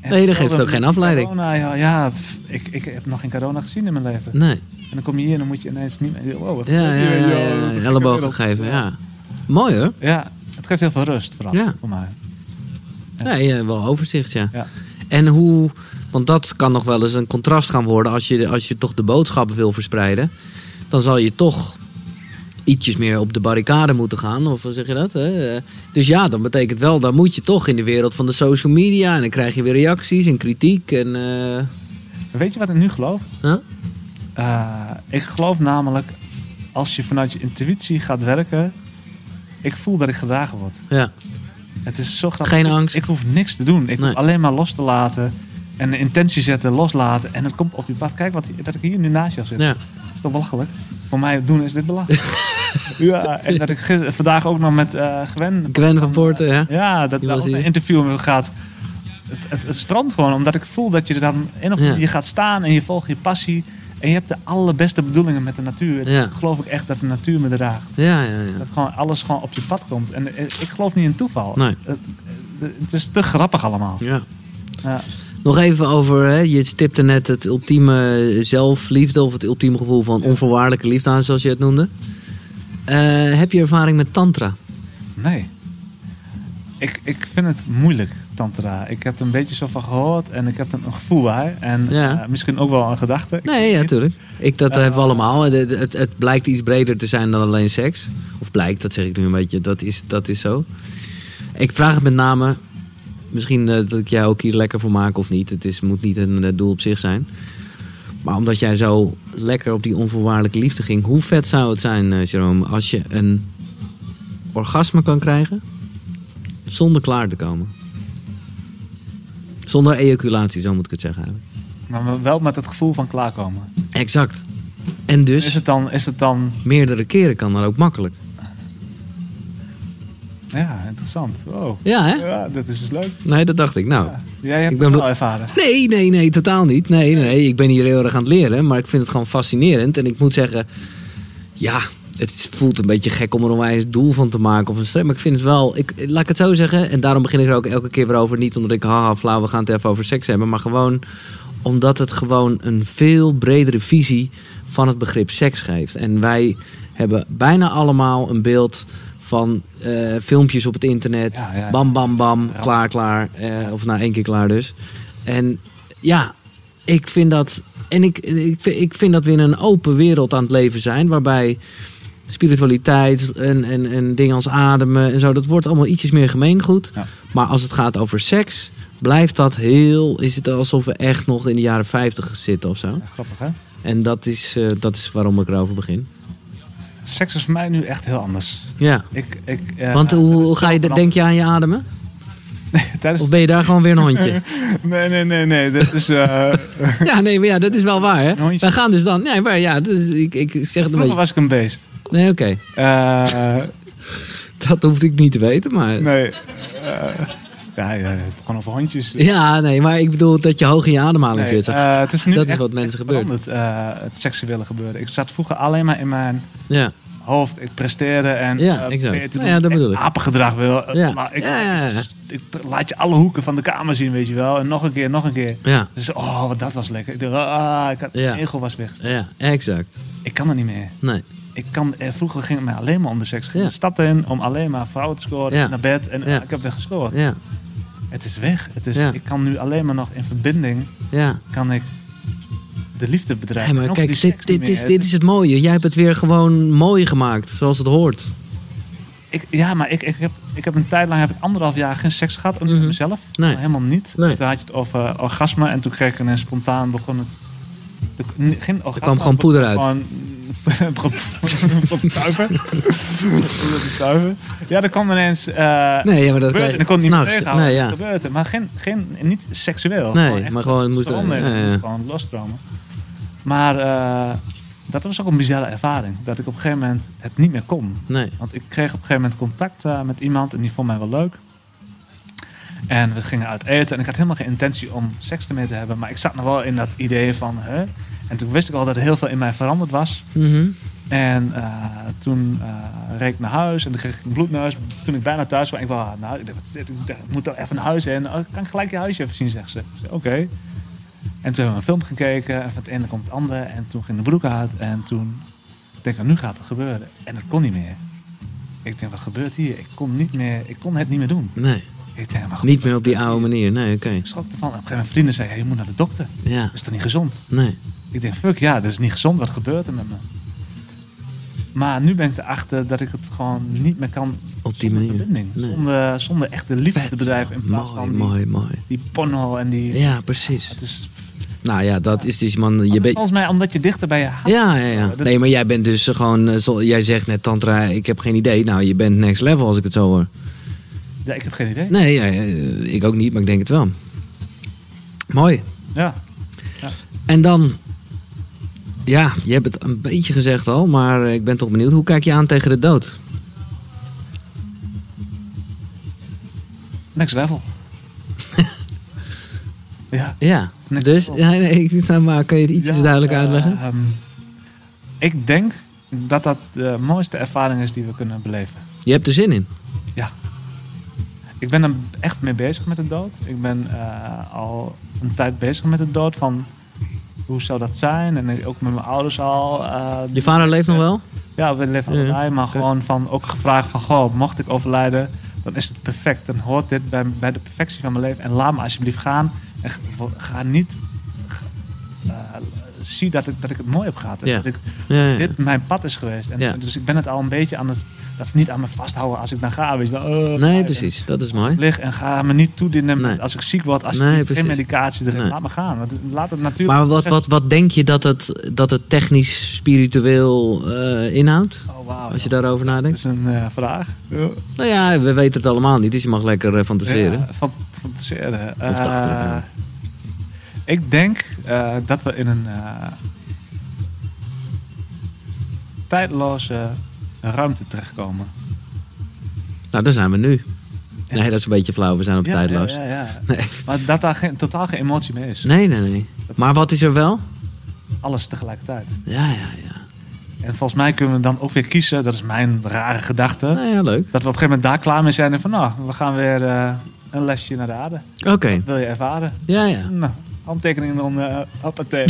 en Nee, dat geeft ook geen afleiding. Corona, ja, ja ik, ik heb nog geen corona gezien in mijn leven. nee. En dan kom je hier en dan moet je ineens niet meer... Wow, wat Ja, ja, ja, ja, joh, ja, wat een gekke ellebogen wereld. geven, ja. Mooi hoor. Ja, het geeft heel veel rust vooral Ja. voor mij. Ja. Nee, eh, wel overzicht, ja. Ja. En hoe, want dat kan nog wel eens een contrast gaan worden als je, als je toch de boodschap wil verspreiden. Dan zal je toch ietsjes meer op de barricade moeten gaan, of zeg je dat? Hè? Eh, Dus ja, dan betekent wel, dan moet je toch in de wereld van de social media. En dan krijg je weer reacties en kritiek. En, eh, Weet je wat ik nu geloof? huh? Ik geloof namelijk, als je vanuit je intuïtie gaat werken... Ik voel dat ik gedragen word. Ja, Het is zo grappig. Geen Ik- angst. Ik, hoef niks te doen. Ik Nee. hoef alleen maar los te laten. En een intentie zetten, loslaten. En het komt op je pad. Kijk wat, dat ik hier nu naast jou zit. ja. is toch belachelijk? Voor mij doen is dit belachelijk. ja, en dat ik vandaag ook nog met eh Gwen... Gwen van Poorten, ja. Ja, dat daar een interview met gaat. Het, het, het strandt gewoon, omdat ik voel dat je er dan in of Ja. je gaat staan en je volgt je passie. En je hebt de allerbeste bedoelingen met de natuur. Ja. Geloof ik echt dat de natuur me draagt. Ja, ja, ja. Dat gewoon alles gewoon op je pad komt. En eh, ik geloof niet in toeval. Nee. Het, het- het is te grappig allemaal. ja. Ja. Nog even over, hè, je stipte net het ultieme zelfliefde of het ultieme gevoel van onvoorwaardelijke liefde aan, zoals je het noemde. Eh, heb je ervaring met tantra? Nee. Ik, ik vind het moeilijk, tantra. Ik heb er een beetje zo van gehoord en ik heb er een gevoel bij. En Ja. eh, misschien ook wel een gedachte. Ik Nee, weet ja, het niet. tuurlijk. Ik, dat Eh, hebben we allemaal. Het, het, het blijkt iets breder te zijn dan alleen seks. Of blijkt, dat zeg ik nu een beetje. Dat is, dat is zo. Ik vraag het met name, misschien eh, dat ik jou ook hier lekker voor maak of niet. Het is, moet niet een doel op zich zijn. Maar omdat jij zo lekker op die onvoorwaardelijke liefde ging. Hoe vet zou het zijn, Jerome, als je een orgasme kan krijgen zonder klaar te komen? Zonder ejaculatie, zo moet ik het zeggen eigenlijk. Maar wel met het gevoel van klaarkomen. Exact. En dus Is het dan, is het dan meerdere keren kan dan ook makkelijk. ja, interessant. Wow. Ja, hè? Ja, dat is dus leuk. Nee, dat dacht ik. Nou, Ja. Jij hebt Ik het ben wel ervaren. Nee, nee, nee, totaal niet. Nee, nee, ik ben hier heel erg aan het leren, maar ik vind het gewoon fascinerend. En ik moet zeggen, ja, het voelt een beetje gek om er een onwijs doel van te maken of een strem. Maar ik vind het wel, ik, laat ik het zo zeggen, en daarom begin ik er ook elke keer weer over. Niet omdat ik, haha, flauw, we gaan het even over seks hebben, maar gewoon omdat het gewoon een veel bredere visie van het begrip seks geeft. En wij hebben bijna allemaal een beeld van eh, filmpjes op het internet. Ja, ja. Bam, bam, bam, klaar, klaar. Eh, of na één keer klaar dus. En ja, ik vind dat. En ik, ik, ik vind dat we in een open wereld aan het leven zijn. Waarbij spiritualiteit en, en, en dingen als ademen en zo. Dat wordt allemaal ietsjes meer gemeengoed. Ja. Maar als het gaat over seks. Blijft dat heel. Is het alsof we echt nog in de jaren 50 zitten of zo? Ja, grappig, hè? En dat is, eh, dat is waarom ik erover begin. Seks is voor mij nu echt heel anders. Ja. Ik, ik, eh, Want hoe ga je, denk je aan je ademen? Tijdens Of ben je daar gewoon weer een hondje? Nee, nee, nee, nee. Dat is, eh, Ja, nee, maar ja, dat is wel waar, hè? Wij gaan dus dan... Nee, maar ja, dus ik, ik zeg het een vroeger beetje... was ik een beest. Nee, oké. Eh, Dat hoefde ik niet te weten, maar... nee. eh, ja, ja, gewoon over hondjes. Ja, nee, maar ik bedoel dat je hoog in je ademhaling Nee, zit. eh, het is nu Dat is wat mensen gebeurt. eh, het seksuele gebeuren. Ik zat vroeger alleen maar in mijn Ja, hoofd. Ik presteerde en Ja, eh, exact. doen ja, dat bedoel ik. apengedrag wil. Ja. Ik, Ja, ja, ja. ik laat je alle hoeken van de kamer zien, weet je wel. En nog een keer, nog een keer. ja, Dus oh, wat dat was lekker. Ik dacht, ah, ik had, mijn ego was weg. ja, exact. Ik kan dat niet meer. Nee, Ik kan, eh, vroeger ging het mij alleen maar om de seks. Ik Ja. de stad in om alleen maar vrouwen te scoren. Ja. Naar bed. En ah, ik heb weer gescoord. ja, Het is weg. Het is. Ik kan nu alleen maar nog in verbinding ja. kan ik de liefde bedrijven. Hey, maar kijk, dit, dit, is, dit is het mooie. Jij hebt het weer gewoon mooi gemaakt, zoals het hoort. Ik, ja, maar ik, ik, heb, ik heb een tijd lang heb ik anderhalf jaar geen seks gehad. Ook Mhm. met mezelf. Nee. Helemaal niet. Nee. Toen had je het over orgasme. En toen kreeg ik ineens spontaan begon het... de- Geen orgasme. kwam gewoon poeder uit. Gewoon... stuiven. Ja, er kwam ineens... eh Nee, ja, maar dat en kon het niet meer s'nachts. tegenhouden. Nee, ja. gebeurde. Maar geen, geen, niet seksueel. Nee, maar gewoon het moest er- ja, ja. gewoon losstromen. Maar eh, dat was ook een bizarre ervaring. Dat ik op een gegeven moment het niet meer kon. Nee, Want ik kreeg op een gegeven moment contact eh, met iemand en die vond mij wel leuk. En we gingen uit eten en ik had helemaal geen intentie om seks ermee te hebben. Maar ik zat nog wel in dat idee van... Hè? En toen wist ik al dat er heel veel in mij veranderd was. Mhm. En eh, toen eh, reed ik naar huis en toen kreeg ik een bloedneus. Toen ik bijna thuis was, ik wou, nou, ik, dacht, dit? Ik ik moet toch even naar huis en oh, kan ik gelijk je huisje even zien, zegt ze. Oké. En toen hebben we een film gekeken en van het ene komt het andere. En toen ging de broek uit en toen denk ik, nou, nu gaat het gebeuren. En het kon niet meer. Ik denk, wat gebeurt hier? Ik kon, niet meer, ik kon het niet meer doen. nee. Ik denk, maar goed, Niet meer op die oude manier. Nee, oké. Ik schrok ervan. Op een gegeven moment vrienden zeiden, je moet naar de dokter. Ja, Dat is toch niet gezond? nee. Ik denk, fuck ja, dat is niet gezond. Wat gebeurt er met me? Maar nu ben ik erachter dat ik het gewoon niet meer kan Op die zonder manier. verbinding. Nee. Zonder, zonder echte liefde te bedrijven in plaats Mooi, van die, mooi, mooi. die porno en die... Ja, precies. Het is, Nou ja, dat is dus, man. je bent. volgens mij omdat je dichter bij je Ja, ja, ja. Nee, maar jij bent dus gewoon. eh, zo- Jij zegt net, Tantra, ik heb geen idee. Nou, je bent next level als ik het zo hoor. Ja, ik heb geen idee. Nee, ja, ik ook niet, maar ik denk het wel. Mooi. Ja. En dan. Ja, je hebt het een beetje gezegd al, maar eh, ik ben toch benieuwd. Hoe kijk je aan tegen de dood? Next level. ja. Ja, Next dus. level. Ja, nee, ik maar, kan je het ietsjes Ja, duidelijk eh, uitleggen? ehm, ik denk dat dat de mooiste ervaring is die we kunnen beleven. Je hebt er zin in. Ik ben er echt mee bezig met de dood. Ik ben eh, al een tijd bezig met de dood. Van hoe zou dat zijn? En ik- ook met mijn ouders al. eh, Je vader leeft nog wel? Ja, we leven Ja, allebei. Maar gewoon van ook gevraagd van... Goh, mocht ik overlijden, dan is het perfect. Dan hoort dit bij, bij de perfectie van mijn leven. En laat me alsjeblieft gaan. En ga- ga niet... eh, zie dat ik, dat ik het mooi heb gehad. Ja. Dat ik Ja, ja. dit mijn pad is geweest. En, Ja. Dus ik ben het al een beetje aan het... Dat ze niet aan me vasthouden als ik dan ga. Weet je wel, oh, Nee, en- precies. Dat is mooi. ik lig en ga me niet toedienen Nee. als ik ziek word. Als Nee, je geen medicatie erin. Nee. Laat me gaan. Want het- Laat het natuurlijk... Maar wat, wat, wat denk je dat het, dat het technisch, spiritueel eh, inhoudt? Oh, wauw. Als je ja. daarover Dat nadenkt? is een eh, vraag. Nou ja, we weten het allemaal niet, dus je mag lekker eh, fantaseren. Fantaseren. Of Eh. Ik denk eh, dat we in een eh, tijdloze ruimte terechtkomen. Nou, daar zijn we nu. Nee, dat is een beetje flauw. We zijn op Ja, tijdloos. Ja, ja, ja. Nee. Maar dat daar geen, totaal geen emotie meer is. nee, nee, nee. Maar wat is er wel? Alles tegelijkertijd. Ja, ja, ja. En volgens mij kunnen we dan ook weer kiezen, dat is mijn rare gedachte, Nou ja, leuk. dat we op een gegeven moment daar klaar mee zijn en van nou, we gaan weer eh, een lesje naar de aarde. Oké. Wil je ervaren? Ja, ja. Nou, handtekeningen onder uh, hoppatee.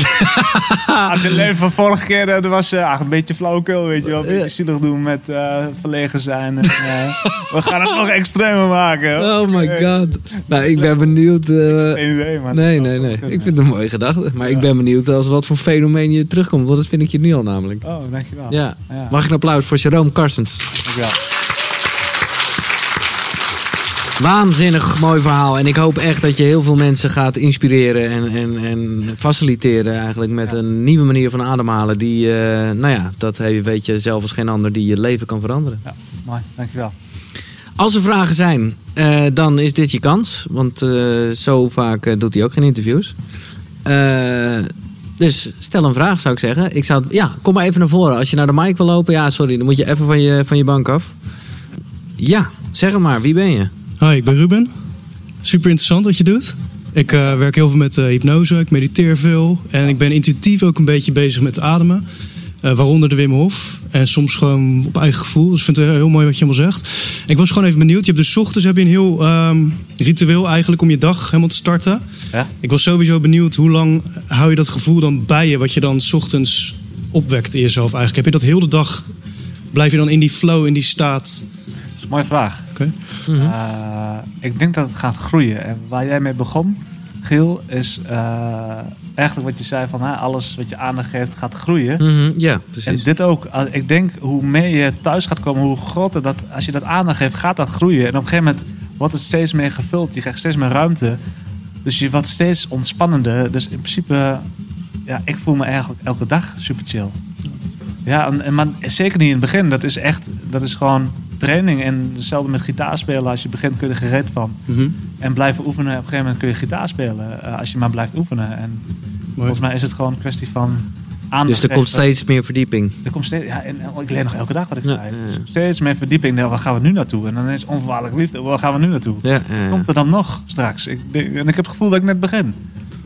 ah, het leven van vorige keer, eh, dat was eh, ah, een beetje flauwekul, weet je wel. Een beetje zielig doen met eh, verlegen zijn. En, eh, we gaan het nog extremer maken. Oh my god. Nou, ik ben benieuwd. eh, Geen idee, maar nee, nee, nee. Ik vind het een mooie gedachte. Maar ik ben benieuwd als wat voor fenomeen je terugkomt. Want dat vind ik je nu al namelijk. Oh, dankjewel. Ja. Ja. Mag ik een applaus voor Jerome Karstens? Dankjewel. Waanzinnig mooi verhaal. En ik hoop echt dat je heel veel mensen gaat inspireren en, en, en faciliteren eigenlijk met Ja. een nieuwe manier van ademhalen. Die, eh, nou ja, dat weet je zelf als geen ander, die je leven kan veranderen. Ja, mooi. Dankjewel. Als er vragen zijn, eh, dan is dit je kans. Want eh, zo vaak doet hij ook geen interviews. Dus stel een vraag, zou ik zeggen. Ik zou, ja, kom maar even naar voren. Als je naar de mic wil lopen, ja, sorry, dan moet je even van je, van je bank af. Ja, zeg het maar. Wie ben je? Hi, ik ben Ruben. Super interessant wat je doet. Ik eh, werk heel veel met eh, hypnose, ik mediteer veel. En ik ben intuïtief ook een beetje bezig met ademen. Eh, waaronder de Wim Hof. En soms gewoon op eigen gevoel. Dus ik vind het heel mooi wat je allemaal zegt. Ik was gewoon even benieuwd. Je hebt dus ochtends heb je een heel ehm, ritueel eigenlijk om je dag helemaal te starten. Ja? Ik was sowieso benieuwd hoe lang hou je dat gevoel dan bij je. Wat je dan 's ochtends opwekt in jezelf eigenlijk. Heb je dat heel de dag... Blijf je dan in die flow, in die staat? Mooie vraag. Oké. Eh, ik denk dat het gaat groeien. En waar jij mee begon, Giel, is eh, eigenlijk wat je zei van hè, alles wat je aandacht geeft gaat groeien. Mhm, ja, En precies. dit ook. Als- Ik denk hoe meer je thuis gaat komen, hoe groter dat, als je dat aandacht geeft, gaat dat groeien. En op een gegeven moment wordt het steeds meer gevuld. Je krijgt steeds meer ruimte. Dus je wordt steeds ontspannender. Dus in principe, ja, ik voel me eigenlijk elke dag super chill. Ja, en, en- maar zeker niet in het begin. Dat is echt, dat is gewoon training. En hetzelfde met gitaar spelen. Als je begint kun je er gereed van. Mhm. En blijven oefenen. Op een gegeven moment kun je gitaar spelen. eh, als je maar blijft oefenen. En Mooi. volgens mij is het gewoon een kwestie van aandacht Dus er komt steeds meer verdieping. Er komt steeds, ja, en, en ik leer nog elke dag wat ik Ja, zei. ja, Dus ja. steeds meer verdieping. Nou, waar gaan we nu naartoe? En dan is onvoorwaardelijk liefde. Waar gaan we nu naartoe? Ja, ja, ja. Komt er dan nog straks? Ik, denk- en ik heb het gevoel dat ik net begin.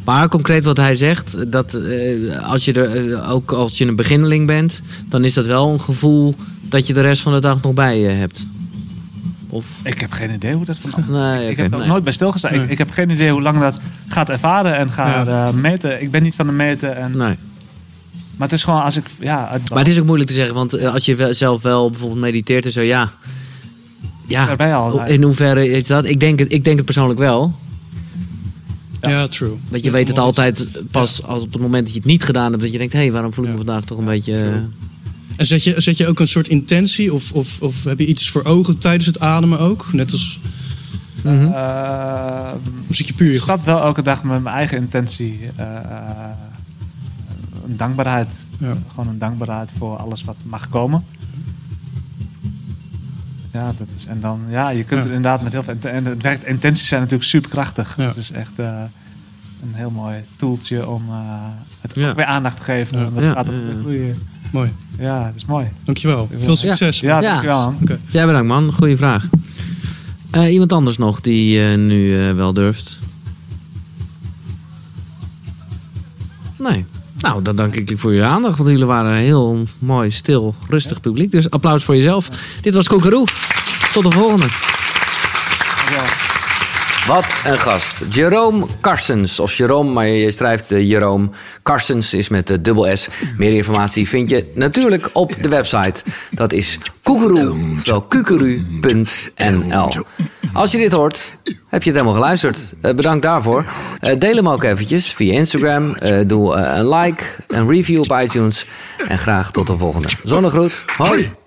Maar concreet wat hij zegt, dat eh, als je er, eh, ook als je een beginneling bent, dan is dat wel een gevoel dat je de rest van de dag nog bij je hebt. Of Ik heb geen idee hoe dat van nee, Ik heb er nee. nooit bij stilgestaan. Nee. Ik, ik heb geen idee hoe lang dat gaat ervaren en gaat eh, meten. Ik ben niet van de meten. En, Nee. Maar het is gewoon als ik... Ja, uit Maar het is ook moeilijk te zeggen, want eh, als je zelf wel bijvoorbeeld mediteert en zo, ja. Ja, al. in hoeverre is dat? Ik denk het, ik denk het persoonlijk wel. Ja. Ja, true. Want je weet het altijd pas als op het moment dat je het niet gedaan hebt, dat je denkt, hé, hey, waarom voel ik me vandaag toch een beetje... True. En zet je, zet je ook een soort intentie of, of, of heb je iets voor ogen tijdens het ademen ook? Net als, mhm. Eh, of zit je puur ik stap wel elke dag met mijn eigen intentie. eh, een dankbaarheid. Ja. Gewoon een dankbaarheid voor alles wat mag komen. Ja, dat is, en dan, ja, je kunt Ja. er inderdaad met heel veel... En het werkt, intenties zijn natuurlijk superkrachtig. Ja. Het is echt eh, een heel mooi toeltje om eh, het Ja. ook weer aandacht te geven. Ja. En dat Ja, gaat ook ja, weer ja. groeien. Mooi. Ja, dat is mooi. Dankjewel. Veel succes. Ja, Ja. dankjewel. man. Oké. Ja, bedankt man. Goeie vraag. Eh, iemand anders nog die eh, nu eh, wel durft? Nee. Nou, dan dank ik je voor je aandacht, want jullie waren een heel mooi, stil, rustig publiek. Dus applaus voor jezelf. Dit was Koekeroe. Tot de volgende. Wat een gast. Jerome Carstens. Of Jerome, maar je schrijft uh, Jerome. Carstens is met de dubbel S. Meer informatie vind je natuurlijk op de website. Dat is koekeroe, oftewel kukeru.nl. Als je dit hoort, heb je het helemaal geluisterd. Uh, bedankt daarvoor. Uh, deel hem ook eventjes via Instagram. doe een like, een review op iTunes. En graag tot de volgende. Zonnegroet. Hoi.